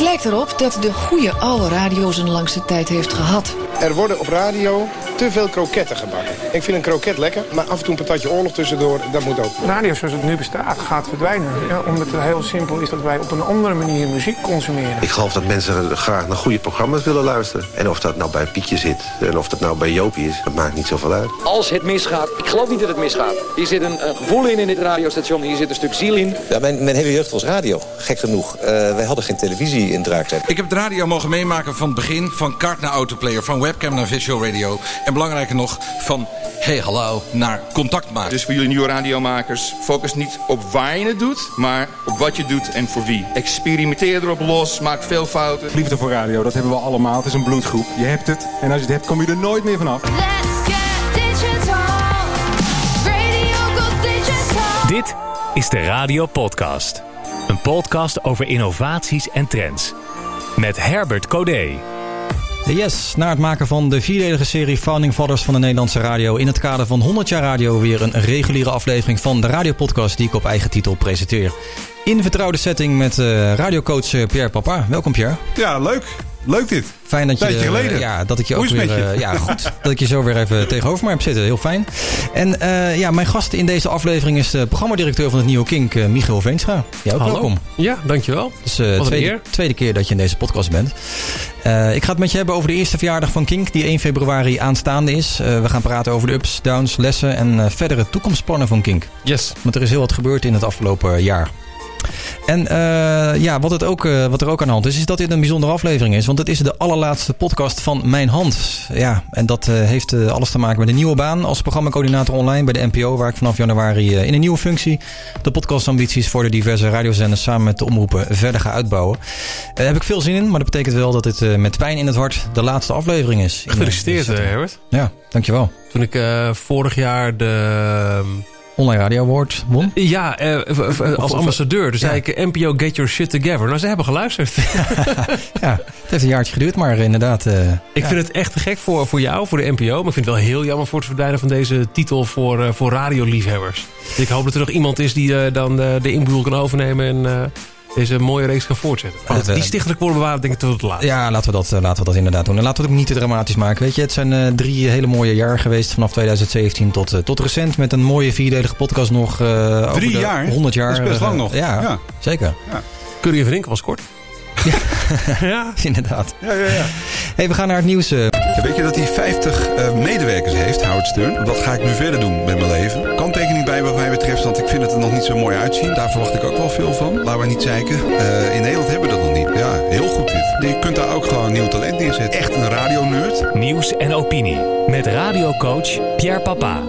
Het lijkt erop dat de goede oude radio zijn langste tijd heeft gehad. Er worden op radio te veel kroketten gebakken. Ik vind een kroket lekker, maar af en toe een patatje oorlog tussendoor, dat moet ook. Radio zoals het nu bestaat gaat verdwijnen. Ja, omdat het heel simpel is dat wij op een andere manier muziek consumeren. Ik geloof dat mensen graag naar goede programma's willen luisteren. En of dat nou bij Pietje zit en of dat nou bij Jopie is, dat maakt niet zoveel uit. Als het misgaat, ik geloof niet dat het misgaat. Hier zit een, een gevoel in in dit radiostation, hier zit een stuk ziel in. Ja, mijn, mijn hele jeugd was radio, gek genoeg. Uh, wij hadden geen televisie in Draakstad. Ik heb de radio mogen meemaken van het begin, van kaart naar autoplayer, van webcam naar visual radio. En belangrijker nog, van hey hallo naar contact maken. Dus voor jullie nieuwe radiomakers, focus niet op waar je het doet, maar op wat je doet en voor wie. Experimenteer erop los, maak veel fouten. Liefde voor radio, dat hebben we allemaal. Het is een bloedgroep. Je hebt het en als je het hebt, kom je er nooit meer vanaf. Let's get digital. Radio goes digital. Dit is de Radio Podcast. Een podcast over innovaties en trends. Met Herbert Codé. Yes, na het maken van de vierdelige serie Founding Fathers van de Nederlandse radio... in het kader van 100 jaar radio weer een reguliere aflevering van de radiopodcast... die ik op eigen titel presenteer. In vertrouwde setting met uh, radiocoach eh, Pierre Papa. Welkom Pierre. Ja, leuk. Leuk dit. Fijn dat je, Tijdje geleden. ja, dat ik je Hoe ook weer, eh, ja, goed dat ik je zo weer even tegenover me heb zitten. Heel fijn. En eh, ja, mijn gast in deze aflevering is de programmadirecteur van het Nieuwe Kink, eh, Michiel Veenstra. Ja, ook Hallo. welkom. Ja, dankjewel. Dus eh Wat een tweede, tweede keer dat je in deze podcast bent. Eh, ik ga het met je hebben over de eerste verjaardag van Kink, die 1 februari aanstaande is. Eh, we gaan praten over de ups, downs, lessen en eh, verdere toekomstplannen van Kink. Yes. Want er is heel wat gebeurd in het afgelopen jaar. En eh, ja, wat, het ook, eh, wat er ook aan de hand is, is dat dit een bijzondere aflevering is. Want het is de allerlaatste podcast van Mijn Hand. Ja, en dat eh, heeft alles te maken met een nieuwe baan als programmacoördinator online bij de NPO. Waar ik vanaf januari in een nieuwe functie de podcastambities voor de diverse radiozenders samen met de omroepen verder ga uitbouwen. Daar heb ik veel zin in, maar dat betekent wel dat dit met pijn in het hart de laatste aflevering is. Gefeliciteerd, Herbert. Ja, dankjewel. Toen ik vorig jaar de... Online Radio Award won. Ja, eh, als ambassadeur. Dus ja. zei ik, eh, NPO, get your shit together. Nou, ze hebben geluisterd. Ja, het heeft een jaartje geduurd, maar inderdaad... eh, ik vind het echt te gek voor, voor jou, voor de NPO. Maar ik vind het wel heel jammer voor het verdwijnen van deze titel voor, eh, voor radioliefhebbers. Dus ik hoop dat er nog iemand is die eh, dan de inboel kan overnemen en deze mooie reeks kan voortzetten. Want Eh, die stichtelijk worden bewaren, denk ik, tot het laatst. Ja, laten we, dat, eh, laten we dat inderdaad doen. En laten we het ook niet te dramatisch maken. Weet je, het zijn eh, drie hele mooie jaar geweest. Vanaf 2017 tot, tot recent. Met een mooie vierdelige podcast nog. eh, over Drie de jaar? 100 jaar. Dat is best lang nog. Ja, Ja. zeker. Curry en Verdinken was kort. Ja. Inderdaad. Ja, ja, ja. Hey, we gaan naar het nieuws. eh. Ja, weet je dat hij 50 eh, medewerkers heeft, Howard Stern? Dat ga ik nu verder doen met mijn leven. Kanttekening bij wat mij betreft, want ik vind het er nog niet zo mooi uitzien. Daar verwacht ik ook wel veel van. Laten we niet zeiken. Eh, in Nederland hebben we dat nog niet. Ja, heel goed dit. Je kunt daar ook gewoon nieuw talent neerzetten. Echt een radionerd. Nieuws en opinie. Met radiocoach Pierre Papa.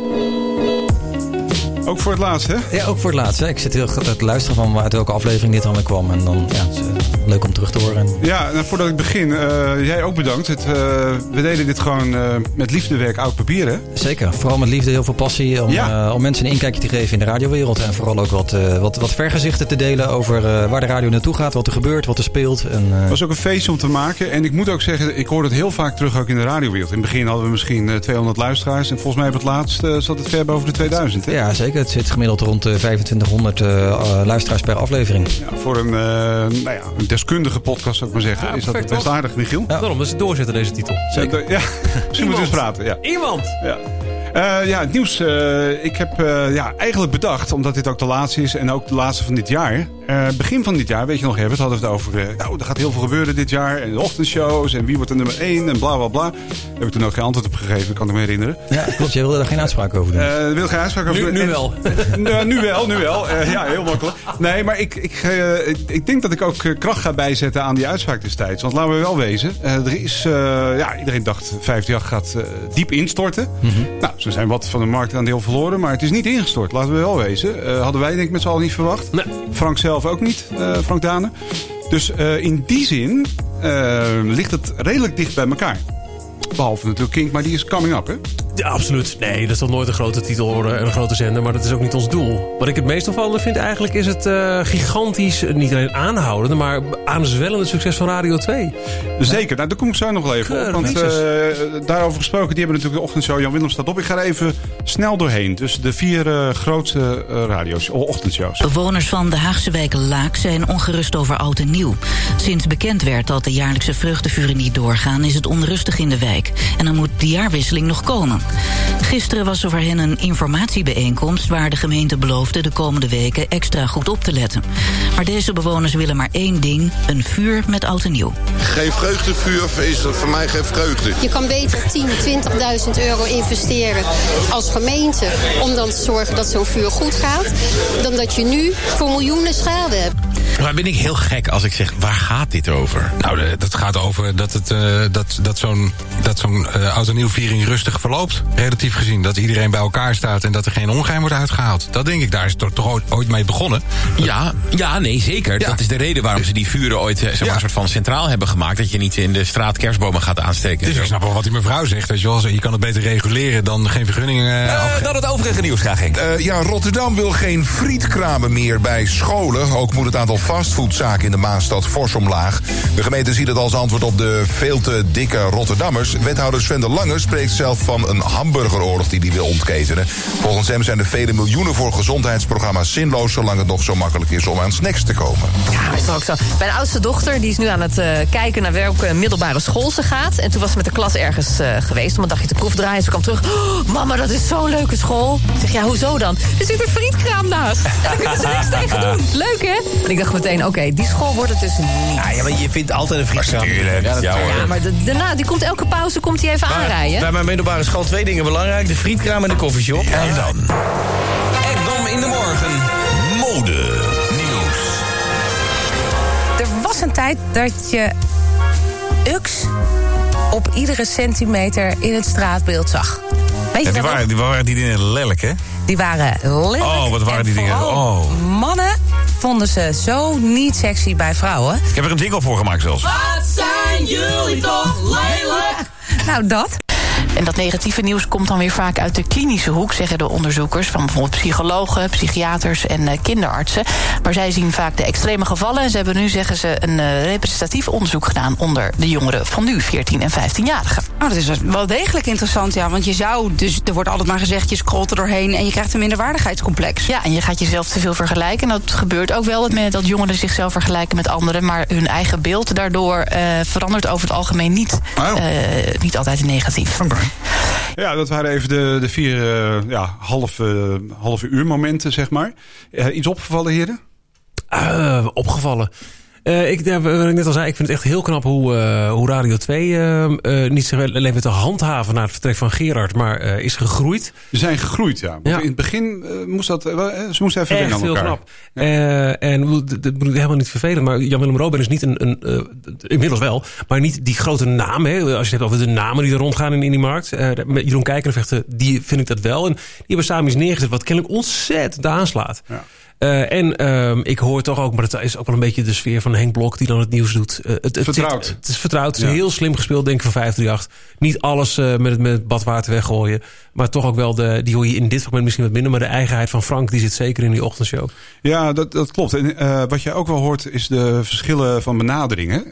Ook voor het laatst, hè? Ja, ook voor het laatst. Hè. Ik zit heel goed te luisteren van uit welke aflevering dit dan weer kwam. En dan, ja, eh, leuk om terug te horen. En, Ja, nou, voordat ik begin, eh, jij ook bedankt. Het, eh, we deden dit gewoon eh, met liefdewerk oud papier, hè? Zeker. Vooral met liefde, heel veel passie. Om, Ja. om mensen een inkijkje te geven in de radiowereld. En vooral ook wat, wat, wat vergezichten te delen over waar de radio naartoe gaat. Wat er gebeurt, wat er speelt. En, Het was ook een feest om te maken. En ik moet ook zeggen, ik hoor het heel vaak terug ook in de radiowereld. In het begin hadden we misschien eh, 200 luisteraars. En volgens mij op het laatst zat het ver boven de 2000, hè? Ja, zeker. Het zit gemiddeld rond de 2500 eh, eh, luisteraars per aflevering. Ja, voor een, nou ja, een deskundige podcast, zou ik maar zeggen. Ja, is dat perfect, best aardig, Michiel? Daarom, dat is het doorzetten deze titel. Zeker. Ja, misschien moeten we eens praten. Ja. Iemand! Ja. Eh, ja, het nieuws. eh, ik heb eh, ja, eigenlijk bedacht, omdat dit ook de laatste is en ook de laatste van dit jaar. Eh, begin van dit jaar, weet je nog, Herbert, hadden we het over. eh, nou, er gaat heel veel gebeuren dit jaar. En de ochtendshows en wie wordt de nummer 1 en bla bla bla. Heb ik toen ook geen antwoord op gegeven, kan ik me herinneren. Ja, klopt. Jij wilde daar geen uitspraak over doen. Eh daar wil geen uitspraak over Nu, doen. nu En- wel. Nou, nu wel, nu wel. Eh, ja, heel makkelijk. Nee, maar ik, ik, eh, ik, ik denk dat ik ook eh, kracht ga bijzetten aan die uitspraak destijds. Want laten we wel wezen. eh, er is, eh, ja, iedereen dacht 58 gaat eh, diep instorten. Nou, ze zijn wat van de marktaandeel verloren, maar het is niet ingestort. Laten we wel wezen. Eh, hadden wij denk ik met z'n allen niet verwacht. Nee. Frank zelf ook niet, eh, Frank Dane. Dus eh, in die zin eh, ligt het redelijk dicht bij elkaar. Behalve natuurlijk Kink, maar die is coming up, hè? Ja, absoluut. Nee, dat zal nooit een grote titel worden en een grote zender, maar dat is ook niet ons doel. Wat ik het meest opvallende vind eigenlijk is het eh, gigantisch, eh, niet alleen aanhoudende, maar aanzwellende succes van Radio 2. Zeker, nou, daar kom ik zo nog wel even op. Want eh, daarover gesproken, die hebben natuurlijk de ochtendshow. Jan Willem staat op. Ik ga er even snel doorheen. Dus de vier eh, grootste eh, radio's, ochtendshows. Bewoners van de Haagse wijk Laak zijn ongerust over oud en nieuw. Sinds bekend werd dat de jaarlijkse vreugdevuren niet doorgaan... is het onrustig in de wijk. En dan moet de jaarwisseling nog komen. Gisteren was er voor hen een informatiebijeenkomst... waar de gemeente beloofde de komende weken extra goed op te letten. Maar deze bewoners willen maar één ding... een vuur met oud en nieuw. Geen vreugdevuur is voor mij geen vreugde. Je kan beter 10, 20.000 euro investeren als gemeente... om dan te zorgen dat zo'n vuur goed gaat... dan dat je nu voor miljoenen schade hebt. Maar ben ik heel gek als ik zeg, waar gaat dit over? Nou, de- dat gaat over dat, het, eh, dat, dat zo'n dat zo'n eh, oud en nieuw viering rustig verloopt. Relatief gezien. Dat iedereen bij elkaar staat en dat er geen ongeheim wordt uitgehaald. Dat denk ik, daar is het toch, ooit, mee begonnen. Ja, ja, nee, zeker. Dat is de reden waarom ze die vuren ooit eh, zeg maar, een soort van centraal hebben gemaakt. Dat je niet in de straat kerstbomen gaat aansteken. Dus ik snap wel wat die mevrouw zegt. Weet je, wel. je kan het beter reguleren dan geen vergunningen uh, dan het overige nieuws graag, Henk. Eh, ja, Rotterdam wil geen frietkramen meer bij scholen. Ook moet het aantal fastfoodzaken in de Maastad fors omlaag. De gemeente ziet het als antwoord op de veel te dikke Rotterdammers. Wethouder Sven de Lange spreekt zelf van een hamburgeroorlog die hij wil ontketenen. Volgens hem zijn de vele miljoenen voor gezondheidsprogramma's zinloos... zolang het nog zo makkelijk is om aan snacks te komen. Ja, dat is toch ook zo. Mijn oudste dochter die is nu aan het eh, kijken naar welke middelbare school ze gaat. En toen was ze met de klas ergens eh, geweest om een dagje te proefdraaien. Ze kwam terug. "Oh, mama, dat is zo'n leuke school. Ik zeg, ja, hoezo dan? Er zit een frietkraam naast. En daar kunnen ze niks tegen doen. Leuk, hè? En ik dacht meteen, oké, die school wordt het dus niet. Ja, ja, maar je vindt altijd een frietkraam. Tuurlijk. Ja, maar de- daarna, die komt elke pauze komt hij even Maar aanrijden. Bij mijn middelbare school twee dingen belangrijk. De frietkraam en de koffieshop. En dan? Ekdom in de morgen. Mode nieuws. Er was een tijd dat je UX op iedere centimeter in het straatbeeld zag. Weet je Ja, die, waren, die waren die dingen lelijk, hè? Die waren lelijk. Oh, wat waren en die dingen- oh. Mannen vonden ze zo niet sexy bij vrouwen. Ik heb er een jingle voor gemaakt zelfs. Wat zijn jullie toch lelijk? Nou, dat. En dat negatieve nieuws komt dan weer vaak uit de klinische hoek, zeggen de onderzoekers van bijvoorbeeld psychologen, psychiaters en eh, kinderartsen. Maar zij zien vaak de extreme gevallen en ze hebben nu, zeggen ze, een eh, representatief onderzoek gedaan onder de jongeren van nu, 14 en 15-jarigen. Oh, dat is wel degelijk interessant, ja. Want je zou, dus er wordt altijd maar gezegd, je scrolt er doorheen en je krijgt een minderwaardigheidscomplex. Ja, en je gaat jezelf te veel vergelijken. En dat gebeurt ook wel, dat, dat jongeren zichzelf vergelijken met anderen. Maar hun eigen beeld daardoor eh, verandert over het algemeen niet, eh, niet altijd in negatief. Ja, dat waren even de, de vier eh, ja, halve, halve uur momenten, zeg maar. Eh, iets opgevallen, heren? Eh, opgevallen. Eh, ik, ja, wat ik net al zei, ik vind het echt heel knap hoe, eh, hoe Radio 2 eh, niet alleen te handhaven na het vertrek van Gerard, maar is gegroeid. Ze zijn gegroeid, ja. In het begin moest dat, ze moesten even wennen Echt aan heel elkaar. knap. Eh, en dat bedoel ik helemaal niet vervelend, maar Jan-Willem Robben is niet een, een inmiddels wel, maar niet die grote naam. Hè, als je het hebt over de namen die er rondgaan in, in die markt. Met Jeroen Kijkenvechten, die vind ik dat wel. En die hebben samen iets neergezet wat kennelijk ontzettend aanslaat. Eh, en ehm, ik hoor toch ook, maar het is ook wel een beetje de sfeer van Henk Blok die dan het nieuws doet. Eh, het, het, Vertrouwd. zit- het is vertrouwd. Het is Ja. heel slim gespeeld, denk ik, van 538. Niet alles eh, met, het, met het badwater weggooien. Maar toch ook wel, de, die hoor je in dit fragment misschien wat minder. Maar de eigenheid van Frank, die zit zeker in die ochtendshow. Ja, dat, dat klopt. En wat je ook wel hoort is de verschillen van benaderingen.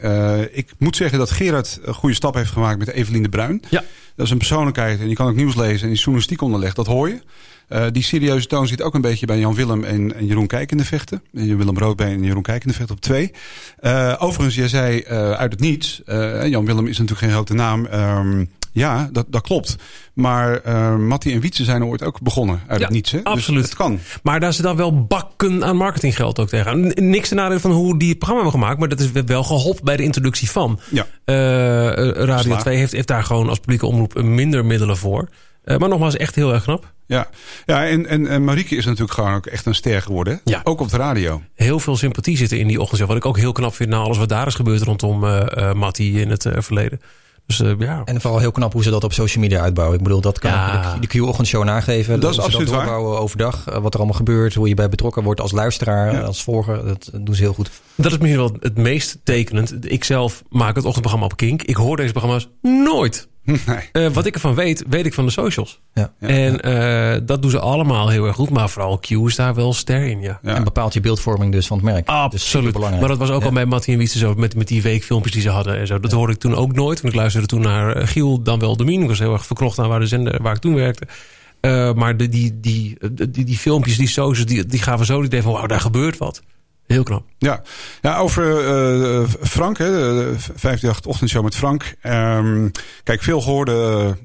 Ik moet zeggen dat Gerard een goede stap heeft gemaakt met Evelien de Bruin. Ja. Dat is een persoonlijkheid en die kan ook nieuws lezen en die is journalistiek onderlegd. Dat hoor je. Eh, die serieuze toon zit ook een beetje bij Jan Willem en, en Jeroen Kijkende vechten. Jan Willem Roodbeen en Jeroen Kijkende vechten op twee. Eh, overigens, jij zei eh, uit het niets. Jan Willem is natuurlijk geen grote naam. Ehm, ja, dat, dat klopt. Maar eh Mattie en Wietse zijn ooit ook begonnen uit Ja, het niets. Hè? Dus absoluut. het kan. Maar daar zit dan wel bakken aan marketinggeld ook tegen. Niks te nadeel van hoe die het programma hebben gemaakt. Maar dat is wel geholpen bij de introductie van. Ja. Radio Slaag. 2 heeft, heeft daar gewoon als publieke omroep minder middelen voor. Eh, maar nogmaals, echt heel erg knap. Ja, ja en, en, en Marieke is natuurlijk gewoon ook echt een ster geworden. Ja. Ook op de radio. Heel veel sympathie zitten in die ochtendshow. Wat ik ook heel knap vind na alles wat daar is gebeurd rondom eh eh Mattie in het verleden. Dus eh, ja. En vooral heel knap hoe ze dat op social media uitbouwen. Ik bedoel, dat kan Ja. de, de Q-ochtendshow nageven. Dat is absoluut waar. doorbouwen overdag. eh, Wat er allemaal gebeurt. Hoe je bij betrokken wordt als luisteraar, Ja. als volger. Dat doen ze heel goed. Dat is misschien wel het meest tekenend. Ik zelf maak het ochtendprogramma op Kink. Ik hoor deze programma's nooit. Eh, wat ik ervan weet, weet ik van de socials. Ja. En eh, dat doen ze allemaal heel erg goed. Maar vooral Q is daar wel ster in, ja. En bepaalt je beeldvorming dus van het merk. Absoluut. belangrijk. Maar dat was ook al bij Mattie en Wietse zo. Met, met die weekfilmpjes die ze hadden en zo. Dat hoorde ik toen ook nooit. Want ik luisterde toen naar eh, Giel, dan wel Domien. Ik was heel erg verknocht aan waar de zender waar ik toen werkte. Eh, maar de, die, die, die, die, die filmpjes, die socials, die, die gaven zo het idee van... wauw, daar gebeurt wat. Heel knap. Ja, ja over eh, Frank, hè, de 58 ochtendshow met Frank. Ehm, kijk, veel gehoorde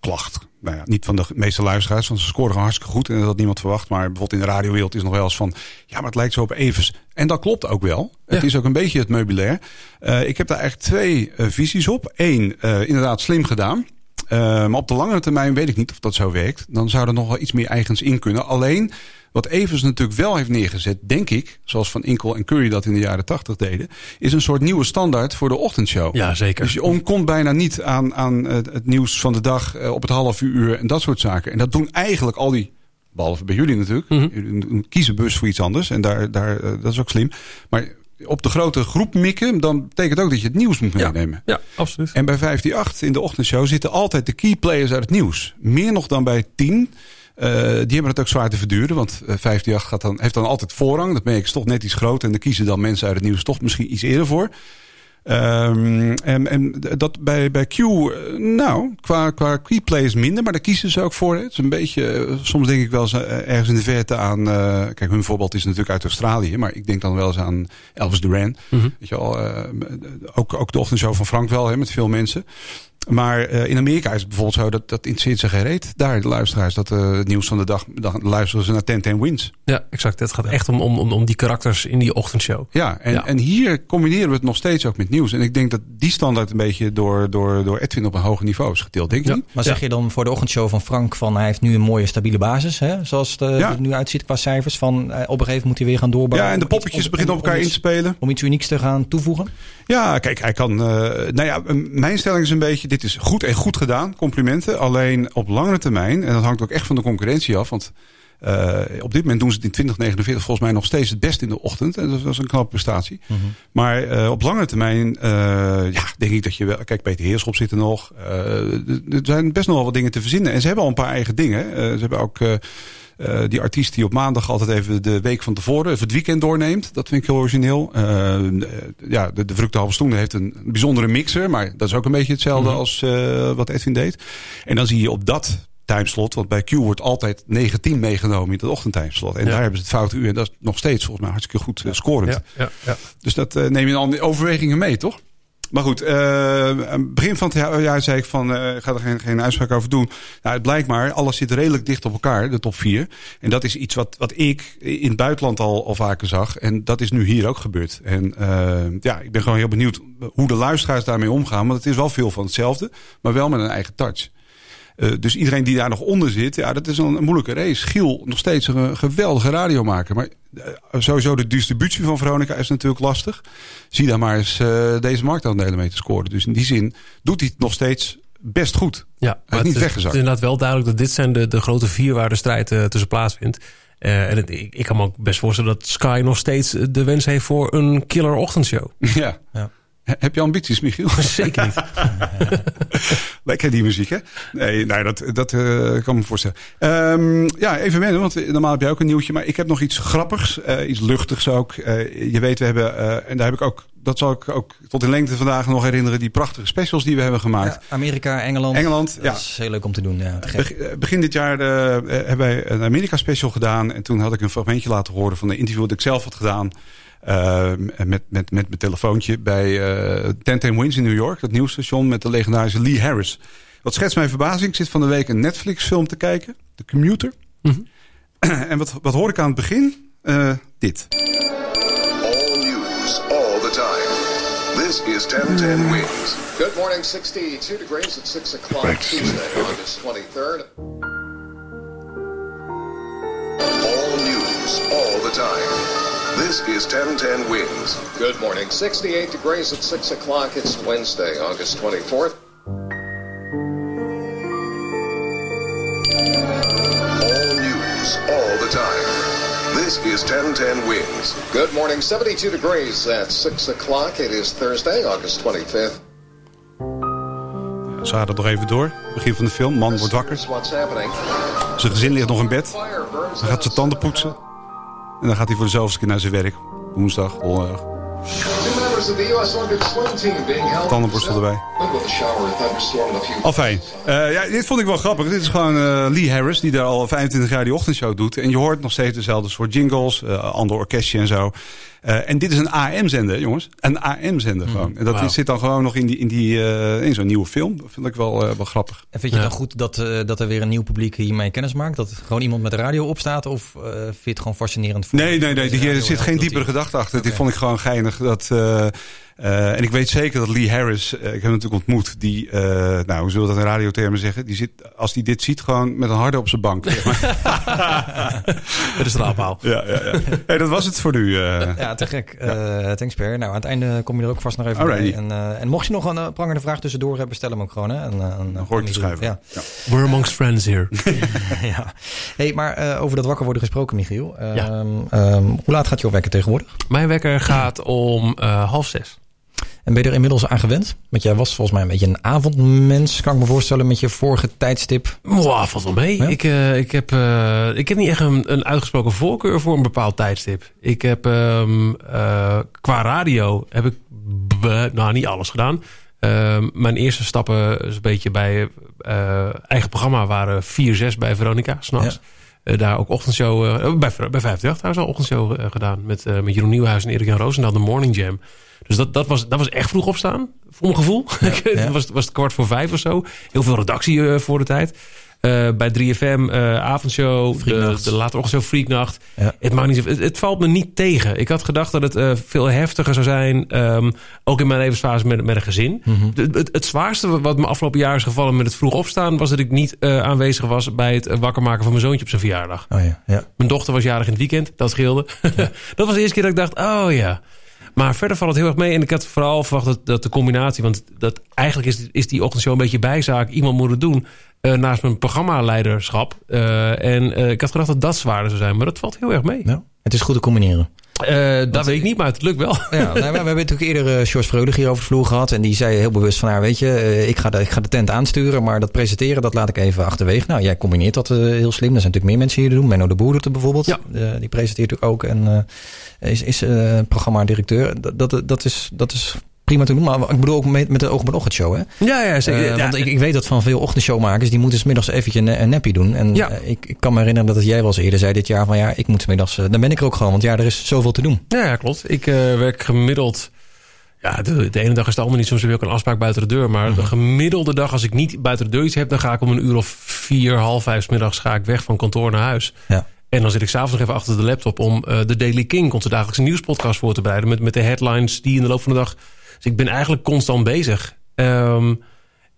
klacht. Nou ja, niet van de meeste luisteraars, want ze scoren gewoon hartstikke goed. En dat had niemand verwacht. Maar bijvoorbeeld in de radiowereld is nog wel eens van... ja, maar het lijkt zo op Evers. En dat klopt ook wel. Het is ook een beetje het meubilair. Eh, ik heb daar eigenlijk twee eh, visies op. Eén, eh, inderdaad slim gedaan. Maar op de langere termijn weet ik niet of dat zo werkt. Dan zou er nog wel iets meer eigens in kunnen. Alleen, wat Evers natuurlijk wel heeft neergezet, denk ik... zoals Van Inkel en Curry dat in de jaren tachtig deden... is een soort nieuwe standaard voor de ochtendshow. Ja, zeker. Dus je ontkomt bijna niet aan, aan het het nieuws van de dag... eh, op het half uur en dat soort zaken. En dat doen eigenlijk al die... Behalve bij jullie natuurlijk. Jullie kiezen bewust voor iets anders. En daar, daar, eh, dat is ook slim. Maar op de grote groep mikken... dan betekent ook dat je het nieuws moet meenemen. Ja, absoluut. En bij 158 in de ochtendshow zitten altijd de key players uit het nieuws. Meer nog dan bij 10. Eh, die hebben het ook zwaar te verduren. Want eh, 158 gaat dan, heeft dan altijd voorrang. Dat merk ik is toch net iets groter. En daar kiezen dan mensen uit het nieuws toch misschien iets eerder voor. Ehm, en, en dat bij, bij Q, eh, nou, qua, qua key players minder, maar daar kiezen ze ook voor. hè. Het is een beetje, eh, soms denk ik wel eens eh, ergens in de verte aan, eh, kijk, hun voorbeeld is natuurlijk uit Australië, maar ik denk dan wel eens aan Elvis Duran. Mhm. Weet je wel, eh, ook, ook de ochtendshow van Frank wel, hè, met veel mensen. Maar eh, in Amerika is het bijvoorbeeld zo dat dat interesseert ze geen reet. Daar, de luisteraars, dat eh, het nieuws van de dag, dan luisteren ze naar 10 Wins. Ja, exact. Het gaat echt om, om, om, om die karakters in die ochtendshow. Ja, en, Ja. en hier combineren we het nog steeds ook met nieuws. En ik denk dat die standaard een beetje door, door, door Edwin op een hoger niveau is gedeeld. Denk je niet? Maar zeg je dan voor de ochtendshow van Frank van hij heeft nu een mooie stabiele basis, hè? zoals het eh, Ja. er nu uitziet qua cijfers. Van eh, op een gegeven moment moet hij weer gaan doorbouwen. Ja, en de poppetjes beginnen op elkaar in te spelen. Om iets unieks te gaan toevoegen. Ja, kijk, hij kan. eh, nou ja, mijn stelling is een beetje: dit is goed en goed gedaan. Complimenten. Alleen op langere termijn, en dat hangt ook echt van de concurrentie af. Want eh, op dit moment doen ze het in 2049 volgens mij nog steeds het best in de ochtend. En dat is een knappe prestatie. Maar eh, op langere termijn, ja, denk ik dat je wel. Kijk, Peter Heerschop zit er nog. Er zijn best nog wel wat dingen te verzinnen. En ze hebben al een paar eigen dingen. Ze hebben ook. Eh, die artiest die op maandag altijd even de week van tevoren, even het weekend doorneemt. Dat vind ik heel origineel. Eh, ja, de, de Vruchte Halve Stoende heeft een bijzondere mixer. Maar dat is ook een beetje hetzelfde Mhm. als eh, wat Edwin deed. En dan zie je op dat timeslot, want bij Q wordt altijd 19 meegenomen in het ochtendtimeslot. En Ja. daar hebben ze het foute uur. En dat is nog steeds volgens mij hartstikke goed scorend. Ja, ja. Dus dat neem je dan in overwegingen mee, toch? Maar goed, het begin van het jaar, jaar zei ik van, eh, ik ga er geen, geen uitspraak over doen. Nou, het blijkt maar, alles zit redelijk dicht op elkaar, de top 4. En dat is iets wat, wat ik in het buitenland al, al vaker zag. En dat is nu hier ook gebeurd. En eh, ja, ik ben gewoon heel benieuwd hoe de luisteraars daarmee omgaan. Want het is wel veel van hetzelfde, maar wel met een eigen touch. Eh, dus iedereen die daar nog onder zit, ja, dat is een, een moeilijke race. Giel, nog steeds een geweldige radiomaker. Maar eh, sowieso de distributie van Veronica is natuurlijk lastig. Zie daar maar eens eh, deze marktaandelen mee te scoren. Dus in die zin doet hij het nog steeds best goed. Ja, Hij is maar niet het, is, het weggezakt. is inderdaad wel duidelijk dat dit zijn de, de grote vier waar de strijd eh, tussen plaatsvindt. Eh, en het- ik, ik kan me ook best voorstellen dat Sky nog steeds de wens heeft voor een killer ochtendshow. Ja. Ja. He- Heb je ambities, Michiel? Zeker niet. Lekker die muziek, hè? Nee, nee dat, dat eh, kan me voorstellen. Ehm, ja, even wennen, want normaal heb jij ook een nieuwtje. Maar ik heb nog iets grappigs, eh, iets luchtigs ook. Eh, je weet, we hebben, en daar heb ik ook, dat zal ik ook tot in lengte vandaag nog herinneren, die prachtige specials die we hebben gemaakt. Ja, Amerika, Engeland. Engeland, dat ja. is heel leuk om te doen. Ja, te gek. Beg- Begin dit jaar hebben wij een Amerika special gedaan. En toen had ik een fragmentje laten horen van een interview dat ik zelf had gedaan. Eh, met, met, met mijn telefoontje bij eh 10 Wins in New York. Dat nieuwsstation met de legendarische Lee Harris. Wat schetst mijn verbazing. Ik zit van de week een Netflix film te kijken. The Commuter. en wat, wat hoor ik aan het begin? Eh, dit. All news, all the time. This is 1010 Wins. Good morning, 62 degrees at 6 o'clock. Tuesday, August 23rd. All news, all the time. This is 1010 Wins. Good morning, 68 degrees at 6 o'clock. It's Wednesday, August 24th. All news, all the time. This is 1010 Wins. Good morning, 72 degrees at 6 o'clock. It is Thursday, August 25th. Ze gaat het nog even door. Begin van de film. Man wordt wakker. Zijn gezin ligt nog in bed. Dan gaat ze tanden poetsen. En dan gaat hij voor de zoveelste keer naar zijn werk. Woensdag, donderdag. Tandenborstel erbij. Al fijn. Eh, ja, dit vond ik wel grappig. Dit is gewoon eh, Lee Harris, die daar al 25 jaar die ochtendshow doet. En je hoort nog steeds dezelfde soort jingles, eh ander orkestje en zo. Eh, en dit is een AM-zender, jongens. Een AM-zender gewoon. En dat zit dan gewoon nog in, die, in, die, eh, in zo'n nieuwe film. Dat vind ik wel, eh, wel grappig. En vind je het dan goed dat, eh, dat er weer een nieuw publiek hiermee kennis maakt? Dat gewoon iemand met de radio opstaat? Of eh, vind je het gewoon fascinerend? voor- Nee, nee, nee. Hier radio zit geen diepere die- gedachte achter. Dit vond ik gewoon geinig. Dat, eh, en ik weet zeker dat Lee Harris, eh, ik heb hem natuurlijk ontmoet, die, eh, nou, hoe zullen we dat in radiotermen zeggen? Die zit, als hij dit ziet, gewoon met een harde op zijn bank. zeg maar. Met de. Ja, ja, ja. Hey, dat was het voor nu. eh. Ja, te gek. Eh, thanks, Per. Nou, aan het einde kom je er ook vast nog even Alrighty. bij. En, eh, en mocht je nog een prangende vraag tussendoor hebben, stel hem ook gewoon. Hè? En, en, hoor ik te schuiven. Ja. We're amongst friends here. ja. Hey, maar eh, over dat wakker worden gesproken, Michiel. Ehm, ehm, hoe laat gaat jouw wekker tegenwoordig? Mijn wekker gaat om eh, half zes. En ben je er inmiddels aan gewend? Want jij was volgens mij een beetje een avondmens, kan ik me voorstellen, met je vorige tijdstip. Wow, valt wel mee. Ik, eh, ik, heb, eh, ik heb niet echt een, een uitgesproken voorkeur voor een bepaald tijdstip. Ik heb ehm, eh, qua radio heb ik nou niet alles gedaan. Ehm, mijn eerste stappen is een beetje bij eigen programma waren 4-6 bij Veronica, s'nachts. Daar ook ochtendshow, eh, bij, bij 58 trouwens al ochtendshow gedaan. Met, met Jeroen Nieuwhuis en Erik en dan de Morning Jam. Dus dat, dat, was, dat was echt vroeg opstaan, voor mijn gevoel. Het was, was het kwart voor vijf of zo. Heel veel redactie eh, voor de tijd. Eh, bij 3FM, eh, avondshow, de, de late ochtendshow, Freaknacht. Het, maakt niet zo, het, het valt me niet tegen. Ik had gedacht dat het veel heftiger zou zijn. ehm, ook in mijn levensfase met, met een gezin. De- het, het zwaarste wat me afgelopen jaar is gevallen met het vroeg opstaan... was dat ik niet aanwezig was bij het wakker maken van mijn zoontje op zijn verjaardag. Oh ja, ja. Mijn dochter was jarig in het weekend, dat scheelde. dat was de eerste keer dat ik dacht, oh ja. Maar verder valt het heel erg mee. En ik had vooral verwacht dat, dat de combinatie... want dat, eigenlijk is, is die ochtendshow een beetje bijzaak. Iemand moet doen eh, naast mijn programmaleiderschap. Eh, en eh, ik had gedacht dat dat zwaarder zou zijn. Maar dat valt heel erg mee. Ja. Het is goed te combineren. Eh, dat weet ik niet, maar het lukt wel. Ja, nou, we hebben natuurlijk eerder uh, George Freudig hier over de vloer gehad. En die zei heel bewust van, nou, weet je, uh, ik, ga de, ik ga de tent aansturen. Maar dat presenteren, dat laat ik even achterwege. Nou, jij combineert dat heel slim. Er zijn natuurlijk meer mensen die dat doen. Menno de Boer doet het bijvoorbeeld. Ja. die presenteert natuurlijk ook. En is, is programma-directeur. Dat, dat, dat, is, dat is prima te doen. Maar ik bedoel ook met, met de oog op een ochtendshow, hè? Ja, ja, zeker. Uh, want ik, ik weet dat van veel ochtendshowmakers, die moeten smiddags eventjes een, een nappie doen. En ja. uh, ik, ik, kan me herinneren dat het jij wel eens eerder zei dit jaar van ja, ik moet smiddags, uh, dan ben ik er ook gewoon. Want ja, er is zoveel te doen. Ja, ja klopt. Ik werk gemiddeld... Ja, de, de, ene dag is het allemaal niet. Soms ik ook een afspraak buiten de deur. Maar Mhm. de gemiddelde dag, als ik niet buiten de deur iets heb... dan ga ik om een uur of vier, half vijf 's middags ga ik weg van kantoor naar huis. Ja. En dan zit ik s'avonds nog even achter de laptop om de Daily King... onze dagelijkse nieuwspodcast voor te bereiden. Met, met de headlines die in de loop van de dag... Dus ik ben eigenlijk constant bezig. Um,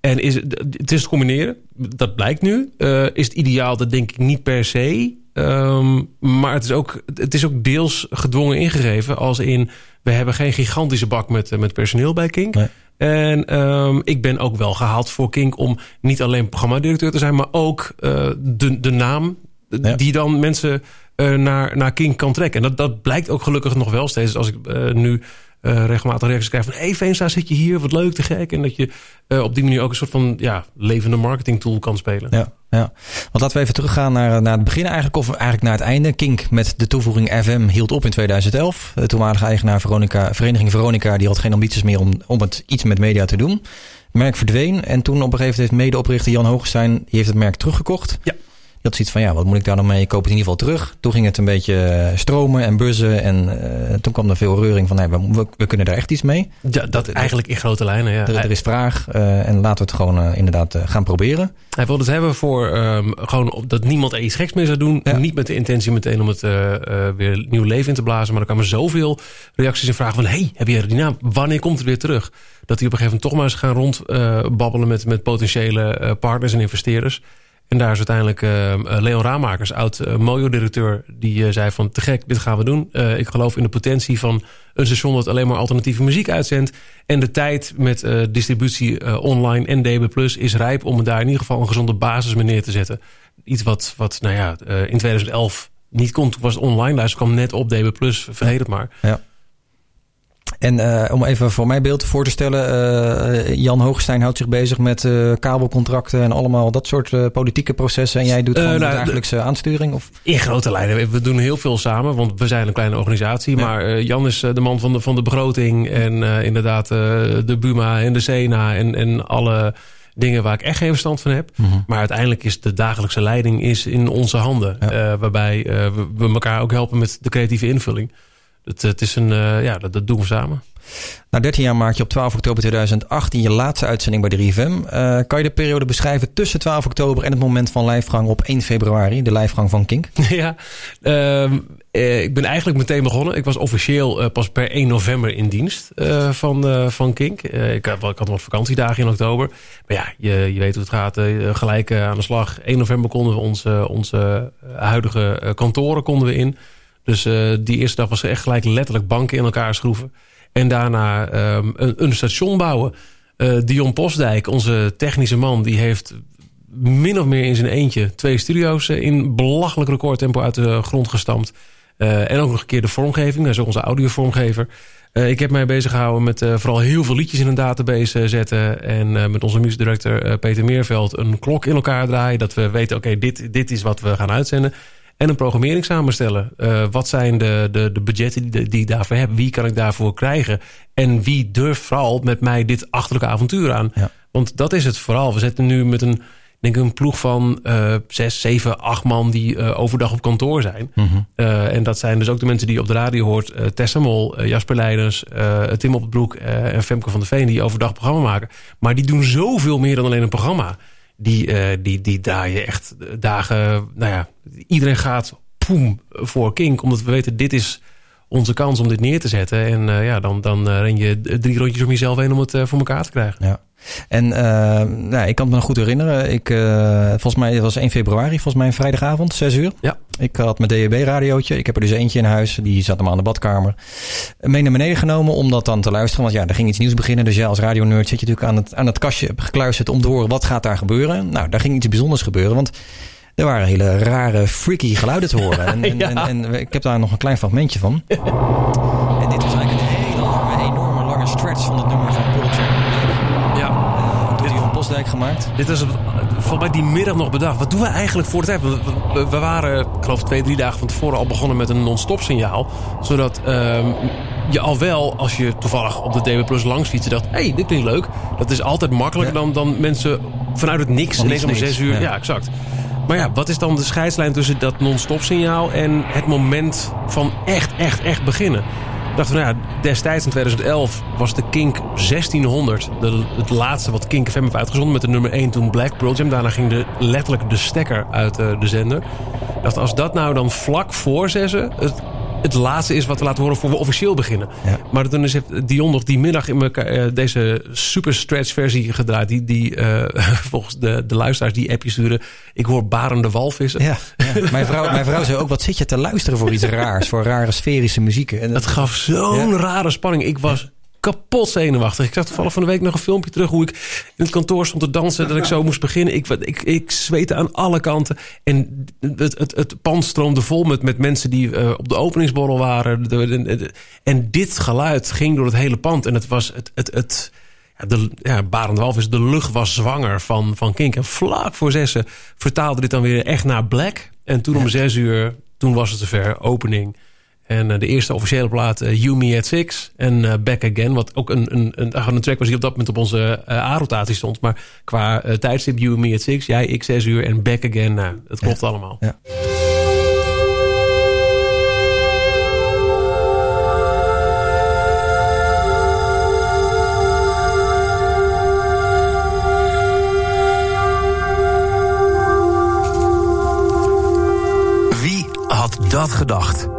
en is, het is te combineren. Dat blijkt nu. Uh, is het ideaal? Dat denk ik niet per se. Um, maar het is, ook, het is ook deels gedwongen ingegeven. Als in, we hebben geen gigantische bak met, met personeel bij Kink. Nee. En um, ik ben ook wel gehaald voor Kink om niet alleen programmadirecteur te zijn... maar ook uh, de, de naam ja. die dan mensen uh, naar, naar Kink kan trekken. En dat, dat blijkt ook gelukkig nog wel steeds. Als ik uh, nu uh, regelmatig reacties krijg van... hey, Veenstra, zit je hier? Wat leuk, te gek. En dat je uh, op die manier ook een soort van ja, levende marketing tool kan spelen. Ja, ja. Want laten we even teruggaan naar, naar het begin eigenlijk... of eigenlijk naar het einde. Kink met de toevoeging FM hield op in 2011. De toenmalige eigenaar Veronica, Vereniging Veronica... die had geen ambities meer om, om het iets met media te doen. Het merk verdween en toen op een gegeven moment... heeft medeoprichter Jan Hoogestein... die heeft het merk teruggekocht... Ja. Had zoiets van, ja, wat moet ik daar dan mee? Ik koop het in ieder geval terug. Toen ging het een beetje eh, stromen en buzzen. En uh, toen kwam er veel reuring van, nee, we, we, kunnen daar echt iets mee. Ja, dat eigenlijk in grote lijnen, ja. Er, er is vraag uh, en laten we het gewoon uh, inderdaad gaan proberen. Hij wilde het hebben voor um, gewoon dat niemand er iets geks mee zou doen. Ja. Niet met de intentie meteen om het weer nieuw leven in te blazen. Maar er kwamen zoveel reacties en vragen van... hey, heb je die naam? Wanneer komt het weer terug? Dat hij op een gegeven moment toch maar eens gaan rondbabbelen met, met potentiële partners en investeerders. En daar is uiteindelijk uh, Leon Raamakers, oud uh, Mojo-directeur... die zei van te gek, dit gaan we doen. ik geloof in de potentie van een station dat alleen maar alternatieve muziek uitzendt. En de tijd met distributie online en DB+, is rijp... om daar in ieder geval een gezonde basis mee neer te zetten. Iets wat, wat nou ja, in 2011 niet kon. Toen was het online, dus kwam net op DB+, vergeet het maar. Ja. En eh, om even voor mij beeld voor te stellen, eh, Jan Hoogstein houdt zich bezig met eh, kabelcontracten en allemaal dat soort politieke processen. En jij doet gewoon de nou, dagelijkse aansturing? Of? In grote lijnen. We doen heel veel samen, want we zijn een kleine organisatie. Maar Jan is de man van de, van de begroting. En inderdaad de Buma en de Sena. En, en alle dingen waar ik echt geen verstand van heb. Mhm. Maar uiteindelijk is de dagelijkse leiding is in onze handen. Waarbij we, we elkaar ook helpen met de creatieve invulling. Het, het is een, eh, ja, dat, dat doen we samen. Na 13 jaar maak je op 12 oktober 2018 je laatste uitzending bij 3FM. Eh, kan je de periode beschrijven tussen 12 oktober en het moment van lijfgang op 1 februari, de lijfgang van Kink? ja, ehm, eh, ik ben eigenlijk meteen begonnen. Ik was officieel pas per 1 november in dienst van, van Kink. Ik, had, ik had nog vakantiedagen in oktober. Maar ja, je, je weet hoe het gaat. gelijk aan de slag. 1 november konden we onze, onze huidige kantoren konden we in. Dus eh, die eerste dag was er echt gelijk letterlijk banken in elkaar schroeven. En daarna ehm, een, een station bouwen. Eh, Dion Postdijk, onze technische man, die heeft min of meer in zijn eentje twee studio's eh, in belachelijk recordtempo uit de grond gestampt. En ook nog een keer de vormgeving. Dat is onze audiovormgever. Ik heb mij bezig gehouden met vooral heel veel liedjes in een database zetten. En met onze eh, Peter Meerveld een klok in elkaar draaien. Dat we weten, oké, dit, dit is wat we gaan uitzenden. En een programmering samenstellen. Eh, wat zijn de, de, de budgetten die, die ik daarvoor heb? Wie kan ik daarvoor krijgen? En wie durft vooral met mij dit achterlijke avontuur aan? Want dat is het vooral. We zitten nu met een, denk ik, een ploeg van eh zes, zeven, acht man die eh, overdag op kantoor zijn. Eh, en dat zijn dus ook de mensen die je op de radio hoort. Tessa Mol, Jasper Leiders, Tim op het Broek en Femke van der Veen... die overdag programma maken. Maar die doen zoveel meer dan alleen een programma. Die, eh, die, die draaien echt dagen... Nou ja, iedereen gaat poem voor Kink. Omdat we weten, dit is onze kans om dit neer te zetten. En eh, ja, dan, dan eh, ren je drie rondjes om jezelf heen om het eh, voor elkaar te krijgen. Ja. En nou, ik kan het me nog goed herinneren. Ik, volgens mij het was 1 februari, volgens mij een vrijdagavond, 6 uur. Ja. Ik had mijn DAB-radiootje. Ik heb er dus eentje in huis. Die zat hem aan de badkamer. Mee naar beneden genomen om dat dan te luisteren. Want ja, er ging iets nieuws beginnen. Dus ja, als radionerd zit je natuurlijk aan het, aan het kastje gekluisterd om te horen wat gaat daar gebeuren. Nou, daar ging iets bijzonders gebeuren. Want er waren hele rare, freaky geluiden te horen. En, en, Ja. en, en ik heb daar nog een klein fragmentje van. En dit was eigenlijk een hele lange, enorme lange stretch van het nummer van Jam. Ja. Door Dion Postdijk gemaakt. Dit was het, volgens mij die middag nog bedacht. Wat doen we eigenlijk voor de tijd? We, we- we waren, ik geloof twee, drie dagen van tevoren al begonnen met een non-stop signaal. Zodat ehm, je al wel, als je toevallig op de DB Plus langs fietsen, dacht... hé, hey, dit klinkt leuk. Dat is altijd makkelijker dan, dan mensen vanuit het niks Van ineens om zes uur... ja. Ja. exact. Maar ja, wat is dan de scheidslijn tussen dat non-stop signaal... en het moment van echt, echt, echt beginnen? Ik dacht van, nou ja, destijds in 2011 was de Kink 1600. De, het laatste wat Kink FM heeft uitgezonden met de nummer 1 toen Black Pearl Jam. Daarna ging de, letterlijk de stekker uit eh, de zender. Dacht, als dat nou dan vlak voor zessen... Het, het laatste is wat we laten horen voor we officieel beginnen. Maar toen is Dion nog die middag in elkaar, eh, deze super stretch versie gedraaid. Die, die eh, volgens de, de luisteraars die appjes sturen. Ik hoor barende walvissen. Ja, ja. Mijn, vrouw, mijn vrouw zei ook, wat zit je te luisteren voor iets raars? Voor rare sferische muziek. En Het gaf zo'n rare spanning. Ik was kapot zenuwachtig. Ik zag toevallig van de week nog een filmpje terug... hoe ik in het kantoor stond te dansen... dat ik zo moest beginnen. Ik, ik, ik zweette aan alle kanten. En het, het, het pand stroomde vol met, met mensen... die eh, op de openingsborrel waren. En dit geluid ging door het hele pand. En het was het... het, het ja, de, ja, Barend is de lucht was zwanger van, van Kink. En vlak voor zessen vertaalde dit dan weer echt naar Black. En toen om zes uur, toen was het zover, opening... En eh, de eerste officiële plaat, eh, You Me At Six. En eh, Back Again, wat ook een, een, een, een track was die op dat moment op onze eh, A-rotatie stond. Maar qua tijdstip, You Me At Six, jij, ik zes uur en Back Again. Nou, het klopt allemaal. Ja. Wie had dat gedacht?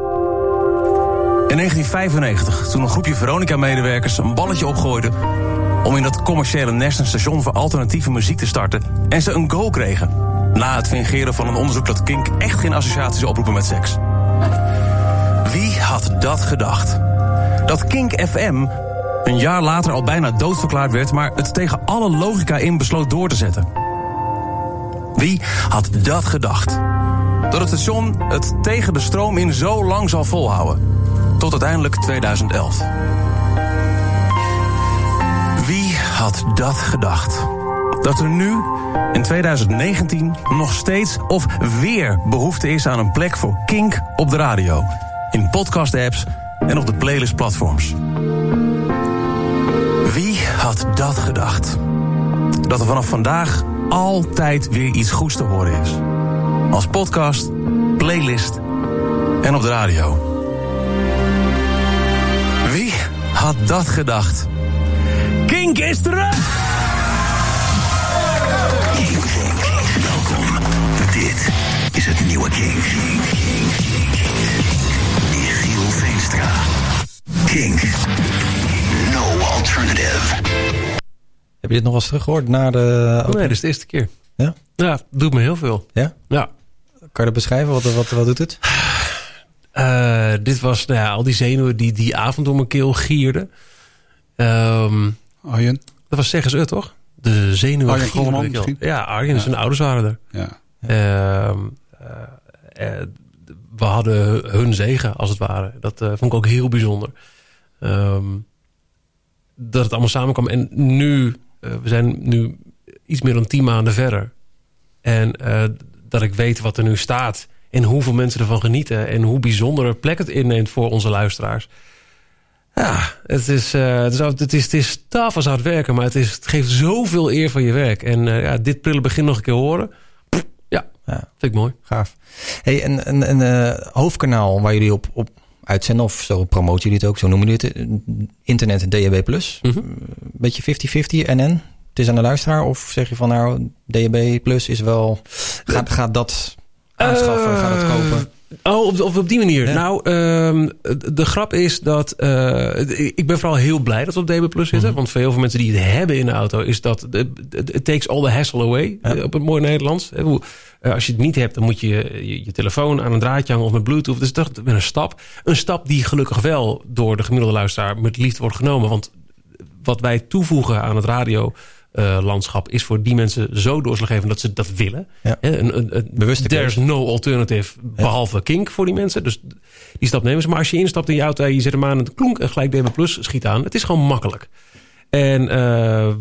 In 1995, toen een groepje Veronica-medewerkers een balletje opgooide... om in dat commerciële nest een station voor alternatieve muziek te starten... en ze een go kregen. Na het fingeren van een onderzoek dat Kink echt geen associaties oproepen met seks. Wie had dat gedacht? Dat Kink FM een jaar later al bijna doodverklaard werd... maar het tegen alle logica in besloot door te zetten. Wie had dat gedacht? Dat het station het tegen de stroom in zo lang zal volhouden. Tot uiteindelijk 2011. had dat gedacht? Dat er nu, in 2019, nog steeds of weer behoefte is aan een plek voor kink op de radio. In podcast-apps en op de playlist-platforms. Wie had dat gedacht? Dat er vanaf vandaag altijd weer iets goeds te horen is. Als podcast, playlist en op de radio. Had dat gedacht? Kink is terug! Welkom. Dit is het nieuwe King. Michiel Veenstra. King. No alternative. Heb je dit nog wel eens teruggehoord na de... Nee, dit is de eerste keer. Ja? Ja, doet me heel veel. Ja? Ja. Kan je dat beschrijven? Wat, wat, wat doet het? Uh, dit was nou ja, al die zenuwen die die avond door mijn keel gierden. Um, Arjen? Dat was zeggen ze het, toch? De zenuwen Arjen Golleman misschien? Ja, Arjen, ja. zijn ouders waren er. Ja. Uh, uh, we hadden hun zegen, als het ware. Dat vond ik ook heel bijzonder. Um, dat het allemaal samenkwam. En nu, we zijn nu iets meer dan tien maanden verder. En dat ik weet wat er nu staat en hoeveel mensen ervan genieten. En hoe bijzondere plek het inneemt voor onze luisteraars. Ja, het is, uh, het is, het is, het is taf als hard werken. Maar het, is, het geeft zoveel eer van je werk. En uh, ja, dit prille begin nog een keer horen. Pff, ja, ja, vind ik mooi. Gaaf. Hey, en een, een uh, hoofdkanaal waar jullie op, op uitzenden... of zo promoten jullie het ook, zo noemen jullie het... internet DAB+. Mm -hmm. Beetje 50-50 NN? Het is aan de luisteraar? Of zeg je van nou, DAB Plus is wel... Gaat, gaat dat aanschaffen, uh, gaat het kopen? Oh, op, op, op die manier. Ja. Nou, um, de grap is dat... Uh, ik ben vooral heel blij dat we op DB Plus zitten. Mm. Want voor heel veel mensen die het hebben in de auto... is dat... It takes all the hassle away. Ja. Op het mooi Nederlands. Uh, als je het niet hebt, dan moet je je, je telefoon aan een draadje hangen... of met bluetooth. Dus dat is een stap. Een stap die gelukkig wel door de gemiddelde luisteraar... met liefde wordt genomen. Want wat wij toevoegen aan het radio... Uh, landschap is voor die mensen zo doorslaggevend dat ze dat willen. Ja. Een, een, een, Bewuste There's no alternative behalve ja. kink voor die mensen. Dus die stap nemen ze. Maar als je instapt in je auto en je zet hem aan en het klonk en gelijk DB Plus schiet aan. Het is gewoon makkelijk. En uh,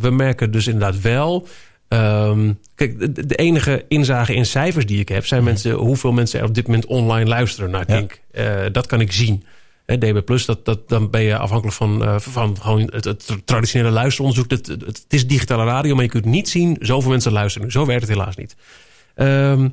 we merken dus inderdaad wel... Um, kijk, de, de, enige inzage in cijfers die ik heb... zijn mensen, hoeveel mensen er op dit moment online luisteren naar Kink. Ja. Uh, dat kan ik zien. DB dat, dat, dan ben je afhankelijk van, uh, van gewoon het, traditionele luisteronderzoek. Het, het, is digitale radio, maar je kunt niet zien... zoveel mensen luisteren. Zo werkt het helaas niet. Um,